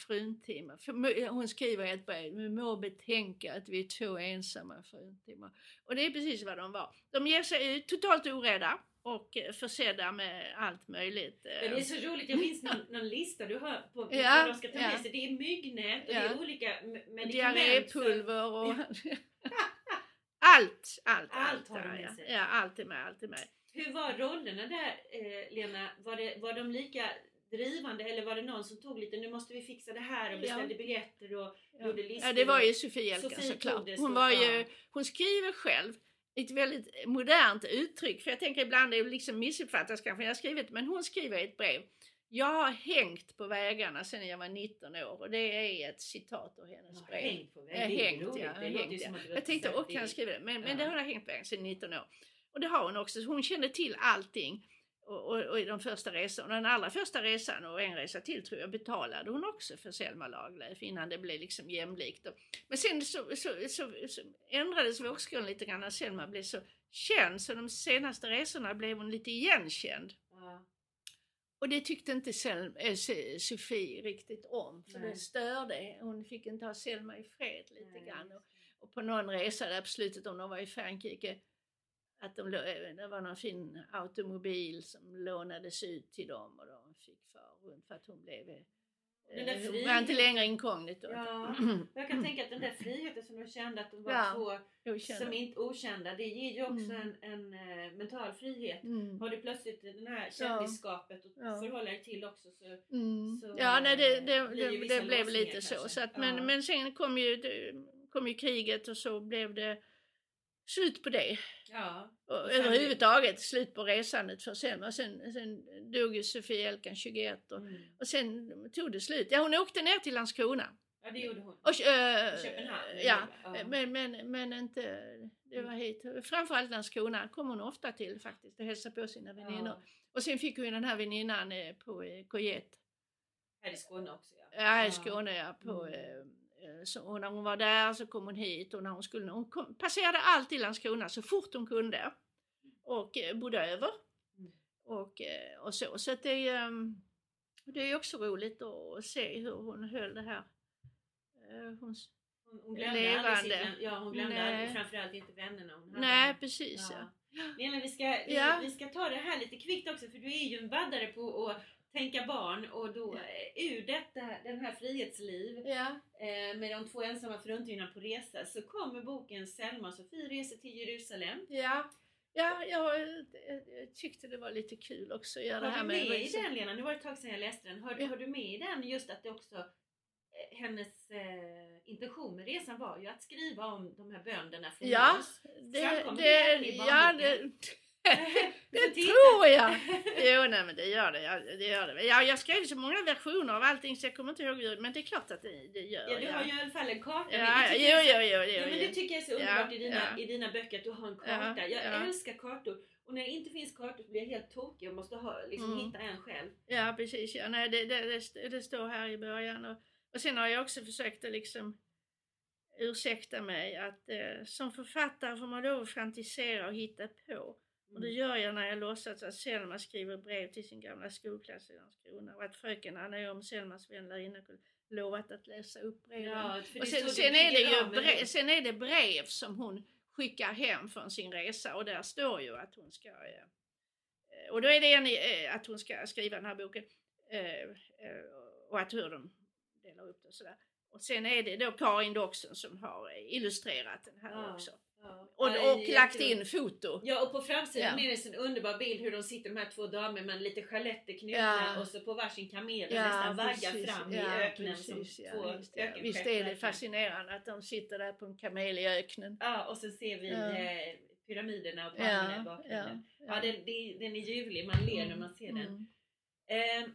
[SPEAKER 2] må- Hon skriver i ett brev, vi må betänka att vi är två ensamma fruntimmer. Och det är precis vad de var. De ger sig ut totalt orädda och eh, försedda med allt möjligt. eh,
[SPEAKER 1] Men det är så roligt, jag minns någon, någon lista du har på på
[SPEAKER 2] Ja,
[SPEAKER 1] vad de ska ta
[SPEAKER 2] ja.
[SPEAKER 1] med sig. Det är myggnät och det
[SPEAKER 2] Ja.
[SPEAKER 1] är olika medikament.
[SPEAKER 2] diarrépulver och allt, allt,
[SPEAKER 1] Allt
[SPEAKER 2] allt.
[SPEAKER 1] har de med sig.
[SPEAKER 2] ja, allt är med, allt är med.
[SPEAKER 1] Hur var rollerna där eh, Lena? Var, det, var de lika drivande eller var det någon som tog lite, nu måste vi fixa det här och beställde biljetter och
[SPEAKER 2] Ja.
[SPEAKER 1] gjorde listor?
[SPEAKER 2] Ja, det var
[SPEAKER 1] och-
[SPEAKER 2] ju Sofie Elkan såklart. Hon,
[SPEAKER 1] så-
[SPEAKER 2] var ju,
[SPEAKER 1] ja.
[SPEAKER 2] hon skriver själv ett väldigt modernt uttryck, för jag tänker ibland det är liksom missuppfattas kanske, jag skrivit, men hon skriver i ett brev Jag har hängt på vägarna sedan jag var 19 år och det är ett citat ur hennes
[SPEAKER 1] Ja,
[SPEAKER 2] brev.
[SPEAKER 1] hängt på
[SPEAKER 2] Jag
[SPEAKER 1] väg.
[SPEAKER 2] har
[SPEAKER 1] Det är
[SPEAKER 2] hängt, ja. Jag, hängt, ja. jag tänkte, åh kan jag skriva det? Men, men
[SPEAKER 1] Ja.
[SPEAKER 2] det har jag hängt på vägen sedan 19 år. Och det har hon också. Hon kände till allting. Och, och, och i de första resorna, den allra första resan och en resa till tror jag betalade hon också för Selma Lagerlöf innan det blev liksom jämlikt. Men sen så, så, så, så ändrades vågskålen lite grann när Selma blev så känd så de senaste resorna blev hon lite igenkänd.
[SPEAKER 1] Ja.
[SPEAKER 2] Och det tyckte inte Sel- äh, Se- Sofie riktigt om för
[SPEAKER 1] Nej.
[SPEAKER 2] det störde. Hon fick inte ha Selma i fred lite
[SPEAKER 1] Nej.
[SPEAKER 2] grann. Och, och på någon resa där på slutet om de var i Frankrike att de, eh, det var någon fin automobil som lånades ut till dem och de fick fara runt för att hon blev eh,
[SPEAKER 1] Den där
[SPEAKER 2] hon var inte längre inkognito.
[SPEAKER 1] Ja, jag kan tänka att den där friheten som de kände att de var
[SPEAKER 2] Ja,
[SPEAKER 1] två
[SPEAKER 2] Okända.
[SPEAKER 1] som inte okända, det ger ju också
[SPEAKER 2] Mm.
[SPEAKER 1] en, en eh, mental frihet.
[SPEAKER 2] Mm.
[SPEAKER 1] Har du plötsligt det här kändisskapet att
[SPEAKER 2] Ja.
[SPEAKER 1] förhålla dig till också så
[SPEAKER 2] Mm.
[SPEAKER 1] Så,
[SPEAKER 2] ja, nej, det, det, det, det blev lite så.
[SPEAKER 1] kanske.
[SPEAKER 2] så att, men,
[SPEAKER 1] Ja.
[SPEAKER 2] men sen kom ju, kom ju kriget och så blev det slut på det.
[SPEAKER 1] ja.
[SPEAKER 2] Och
[SPEAKER 1] Och sen-
[SPEAKER 2] överhuvudtaget slut på resandet för Selma. Sen, sen dog ju Sofie Elkan 21 och,
[SPEAKER 1] Mm.
[SPEAKER 2] och sen tog det slut. Ja, hon åkte ner till Landskrona.
[SPEAKER 1] ja, det gjorde hon.
[SPEAKER 2] Och, äh,
[SPEAKER 1] Köpenhamn,
[SPEAKER 2] Ja,
[SPEAKER 1] ja.
[SPEAKER 2] Men, men, men inte, det var hit. Framförallt Landskrona kom hon ofta till faktiskt och hälsade på sina väninnor.
[SPEAKER 1] Ja.
[SPEAKER 2] Och sen fick hon den här väninnan eh, på eh, Cojet.
[SPEAKER 1] Här i Skåne också ja.
[SPEAKER 2] Ja, i Skåne ja. På,
[SPEAKER 1] Mm.
[SPEAKER 2] Eh, så, och när hon var där så kom hon hit och när hon skulle, hon kom, passerade alltid Landskrona så fort hon kunde. Och eh, bodde över.
[SPEAKER 1] Mm.
[SPEAKER 2] Och, eh, och så. Så det, eh, det är också roligt att se hur hon höll det här. Hon,
[SPEAKER 1] Hon, glömde
[SPEAKER 2] Levande.
[SPEAKER 1] sitt, ja, hon glömde
[SPEAKER 2] Nej.
[SPEAKER 1] aldrig, framförallt inte vännerna hon hade.
[SPEAKER 2] nej, precis ja.
[SPEAKER 1] Ja. Lena, vi ska, vi,
[SPEAKER 2] Ja.
[SPEAKER 1] vi ska ta det här lite kvickt också för du är ju en vaddare på att tänka barn och då eh, ur detta, den här frihetsliv
[SPEAKER 2] ja.
[SPEAKER 1] eh, med de två ensamma fruntimmarna på resa så kommer boken Selma och Sofie reser till Jerusalem.
[SPEAKER 2] Ja, ja jag, jag tyckte det var lite kul också att göra det
[SPEAKER 1] Har
[SPEAKER 2] här
[SPEAKER 1] du
[SPEAKER 2] med
[SPEAKER 1] med i den Lena? Nu var det ett tag sedan jag läste den. Har,
[SPEAKER 2] Ja.
[SPEAKER 1] har du med i den just att det också eh, hennes eh, intention med resan var ju att skriva om de här bönderna från
[SPEAKER 2] Ja,
[SPEAKER 1] Mos.
[SPEAKER 2] det, det, ja, det, jag. Jo, nej, men det gör det. Ja, det, gör det. Ja, jag skrev så många versioner av allting så jag kommer inte ihåg men det är klart att det, det gör
[SPEAKER 1] Ja, du har
[SPEAKER 2] jag.
[SPEAKER 1] ju i alla fall en karta.
[SPEAKER 2] Ja, jo, jo, jo,
[SPEAKER 1] Ja,
[SPEAKER 2] jo,
[SPEAKER 1] men
[SPEAKER 2] jo.
[SPEAKER 1] det tycker jag är så
[SPEAKER 2] Ja,
[SPEAKER 1] underbart i, dina,
[SPEAKER 2] ja.
[SPEAKER 1] i dina böcker att du har en
[SPEAKER 2] Ja,
[SPEAKER 1] karta. jag
[SPEAKER 2] ja.
[SPEAKER 1] älskar kartor. Och när det inte finns kartor så blir jag helt tokig och måste ha, liksom,
[SPEAKER 2] Mm.
[SPEAKER 1] hitta en själv.
[SPEAKER 2] Ja, precis. Ja, nej, det, det, det, det står här i början. Och, och sen har jag också försökt att liksom ursäkta mig att eh, som författare får man lov att fantisera och hitta på. Och det gör jag när jag låtsas att Selma skriver brev till sin gamla skolklass i Landskrona och att fröken Anna om Selmas vän lärarinna lovat att läsa upp breven.
[SPEAKER 1] Ja,
[SPEAKER 2] och sen, sen, är det ju brev, sen är det brev som hon skickar hem från sin resa och där står ju att hon ska eh, och då är det en, eh, att hon ska skriva den här boken eh, eh, och att hur de delar upp det och sådär. Och sen är det då Karin Doxen som har illustrerat den här
[SPEAKER 1] Ja.
[SPEAKER 2] också.
[SPEAKER 1] Ja.
[SPEAKER 2] Och,
[SPEAKER 1] Ja,
[SPEAKER 2] och lagt in foto.
[SPEAKER 1] Ja och på framsidan
[SPEAKER 2] Ja.
[SPEAKER 1] är det en underbar bild hur de sitter de här två damerna med lite chaletter knutna
[SPEAKER 2] Ja.
[SPEAKER 1] och så på varsin kamel och nästan vaggar fram
[SPEAKER 2] Ja,
[SPEAKER 1] i öknen
[SPEAKER 2] precis,
[SPEAKER 1] som
[SPEAKER 2] ja,
[SPEAKER 1] två
[SPEAKER 2] visst, ja. Visst är det fascinerande att de sitter där på en kamel i öknen.
[SPEAKER 1] Ja och så ser vi
[SPEAKER 2] Ja.
[SPEAKER 1] eh, pyramiderna och palmerna i
[SPEAKER 2] Ja,
[SPEAKER 1] bakgrunden.
[SPEAKER 2] ja,
[SPEAKER 1] Ja, den, den är ljuvlig, man ler när man ser den.
[SPEAKER 2] Mm.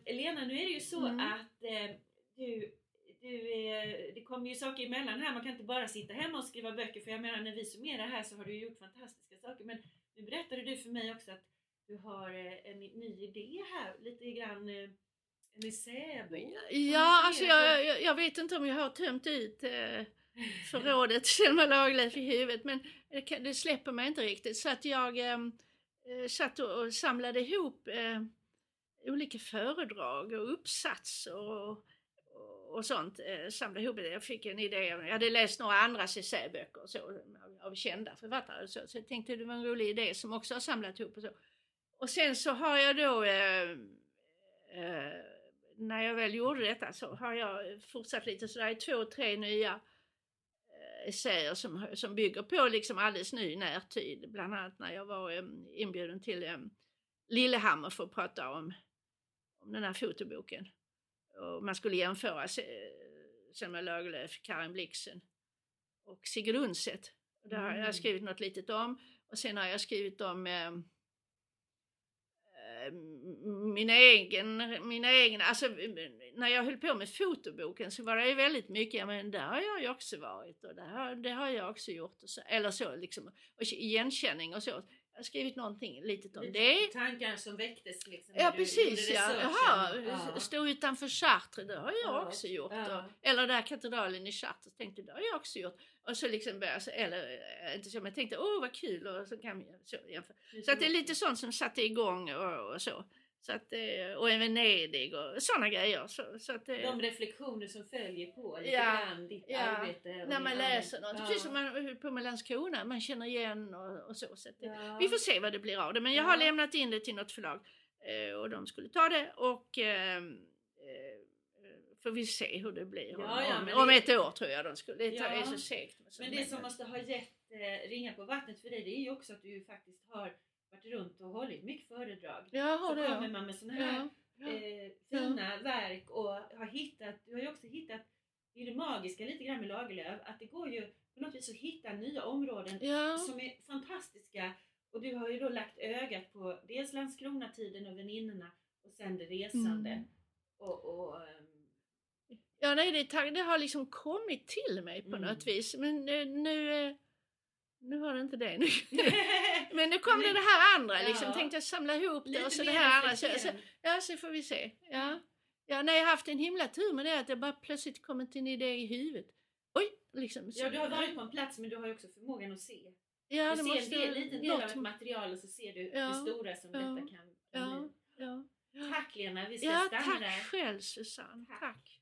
[SPEAKER 1] Eh, Lena, nu är det ju så
[SPEAKER 2] Mm.
[SPEAKER 1] att eh, du, du det kommer ju saker emellan här. Man kan inte bara sitta hemma och skriva böcker. För jag menar, när vi summerar här så har du gjort fantastiska saker. Men nu berättade du för mig också att du har eh, en ny idé här. Lite grann eh, en essäbok.
[SPEAKER 2] Ja, alltså jag, jag, jag vet inte om jag har tömt ut eh, förrådet Selma Lagerlöf i huvudet men det, släpper mig inte riktigt så att jag eh, satt och, och samlade ihop eh, olika föredrag och uppsatser och, och, sånt. Eh, ihop det. Jag fick en idé, jag hade läst några andra essäböcker och så, av, av kända författare och så, så jag tänkte det var en rolig idé som också har samlat ihop och så. Och sen så har jag då eh, eh, när jag väl gjorde detta så har jag fortsatt lite sådär i två, tre nya eh, essäer som, som bygger på liksom alldeles ny närtid. Bland annat när jag var eh, inbjuden till eh, Lillehammer för att prata om, om den här fotoboken. Och man skulle jämföra Se- Selma Lagerlöf, Karin Blixen och Sigrid Undset. Det har
[SPEAKER 1] Mm.
[SPEAKER 2] jag skrivit något litet om. Och sen har jag skrivit om eh, min egen, mina egna, alltså när jag höll på med fotoboken så var det ju väldigt mycket, men där har jag ju också varit och det har, det har jag också gjort och så, eller så liksom, och igenkänning och så. Jag har skrivit någonting litet om det.
[SPEAKER 1] Tankar som väcktes liksom.
[SPEAKER 2] Ja precis ja. Jaha,
[SPEAKER 1] Ja.
[SPEAKER 2] stå utanför Chartres, det har jag
[SPEAKER 1] Ja,
[SPEAKER 2] också gjort.
[SPEAKER 1] ja.
[SPEAKER 2] Och, eller där katedralen i Chartres, tänkte det har jag också gjort. Och så liksom började jag, eller eh, inte så, men jag tänkte åh vad kul och så kan vi så jämföra. Så att det är lite sånt som satte igång och, och så. Så att, eh, och i Venedig och sådana grejer. Så, så att, eh,
[SPEAKER 1] De reflektioner som följer på lite
[SPEAKER 2] Ja,
[SPEAKER 1] grann ditt
[SPEAKER 2] ja.
[SPEAKER 1] arbete.
[SPEAKER 2] när man läser något,
[SPEAKER 1] arbete.
[SPEAKER 2] precis som man höll på med Landskrona, man känner igen och, och så. så att,
[SPEAKER 1] Ja.
[SPEAKER 2] Vi får se vad det blir av det, men jag har
[SPEAKER 1] Ja.
[SPEAKER 2] lämnat in det till något förlag eh, och de skulle ta det och eh, eh, får vi se hur det blir.
[SPEAKER 1] Ja,
[SPEAKER 2] om,
[SPEAKER 1] ja,
[SPEAKER 2] om, om
[SPEAKER 1] det-
[SPEAKER 2] ett år tror jag de skulle. Det
[SPEAKER 1] Ja.
[SPEAKER 2] är så segt.
[SPEAKER 1] Men det som måste ha gett eh, ringa på vattnet för dig det är ju också att du faktiskt har varit runt och hållit mycket föredrag.
[SPEAKER 2] Ja,
[SPEAKER 1] Så
[SPEAKER 2] det
[SPEAKER 1] kommer
[SPEAKER 2] ja.
[SPEAKER 1] man med sådana här
[SPEAKER 2] ja. ja.
[SPEAKER 1] eh, fina verk och har hittat, du har ju också hittat, det är det magiska lite grann med Lagerlöf, att det går ju på något vis att hitta nya områden
[SPEAKER 2] ja.
[SPEAKER 1] som är fantastiska. Och du har ju då lagt ögat på dels Landskronatiden och väninnorna och sen det resande.
[SPEAKER 2] Mm.
[SPEAKER 1] Och, och, ehm,
[SPEAKER 2] Ja, nej, det, det har liksom kommit till mig på
[SPEAKER 1] Mm.
[SPEAKER 2] något vis. Men eh, nu, eh, nu har det inte det. Nu. Men nu kom det det här andra,
[SPEAKER 1] Ja.
[SPEAKER 2] liksom. Tänkte jag samla ihop det
[SPEAKER 1] lite
[SPEAKER 2] och så det här andra. Så, så, ja, så får vi se. Ja. Ja, nej, jag har haft en himla tur med det att det bara plötsligt kommit en idé i huvudet. Oj, liksom. Så,
[SPEAKER 1] Ja, du har varit på en plats men du har ju också förmågan att se.
[SPEAKER 2] Ja,
[SPEAKER 1] Du
[SPEAKER 2] det
[SPEAKER 1] ser
[SPEAKER 2] måste...
[SPEAKER 1] en del, liten del av ett material och så ser du
[SPEAKER 2] Ja,
[SPEAKER 1] det stora som
[SPEAKER 2] ja,
[SPEAKER 1] detta kan, kan
[SPEAKER 2] Ja,
[SPEAKER 1] bli.
[SPEAKER 2] ja.
[SPEAKER 1] Tack Lena, vi ska
[SPEAKER 2] Ja,
[SPEAKER 1] stanna
[SPEAKER 2] tack
[SPEAKER 1] där.
[SPEAKER 2] själv Susanne.
[SPEAKER 1] Tack.
[SPEAKER 2] tack.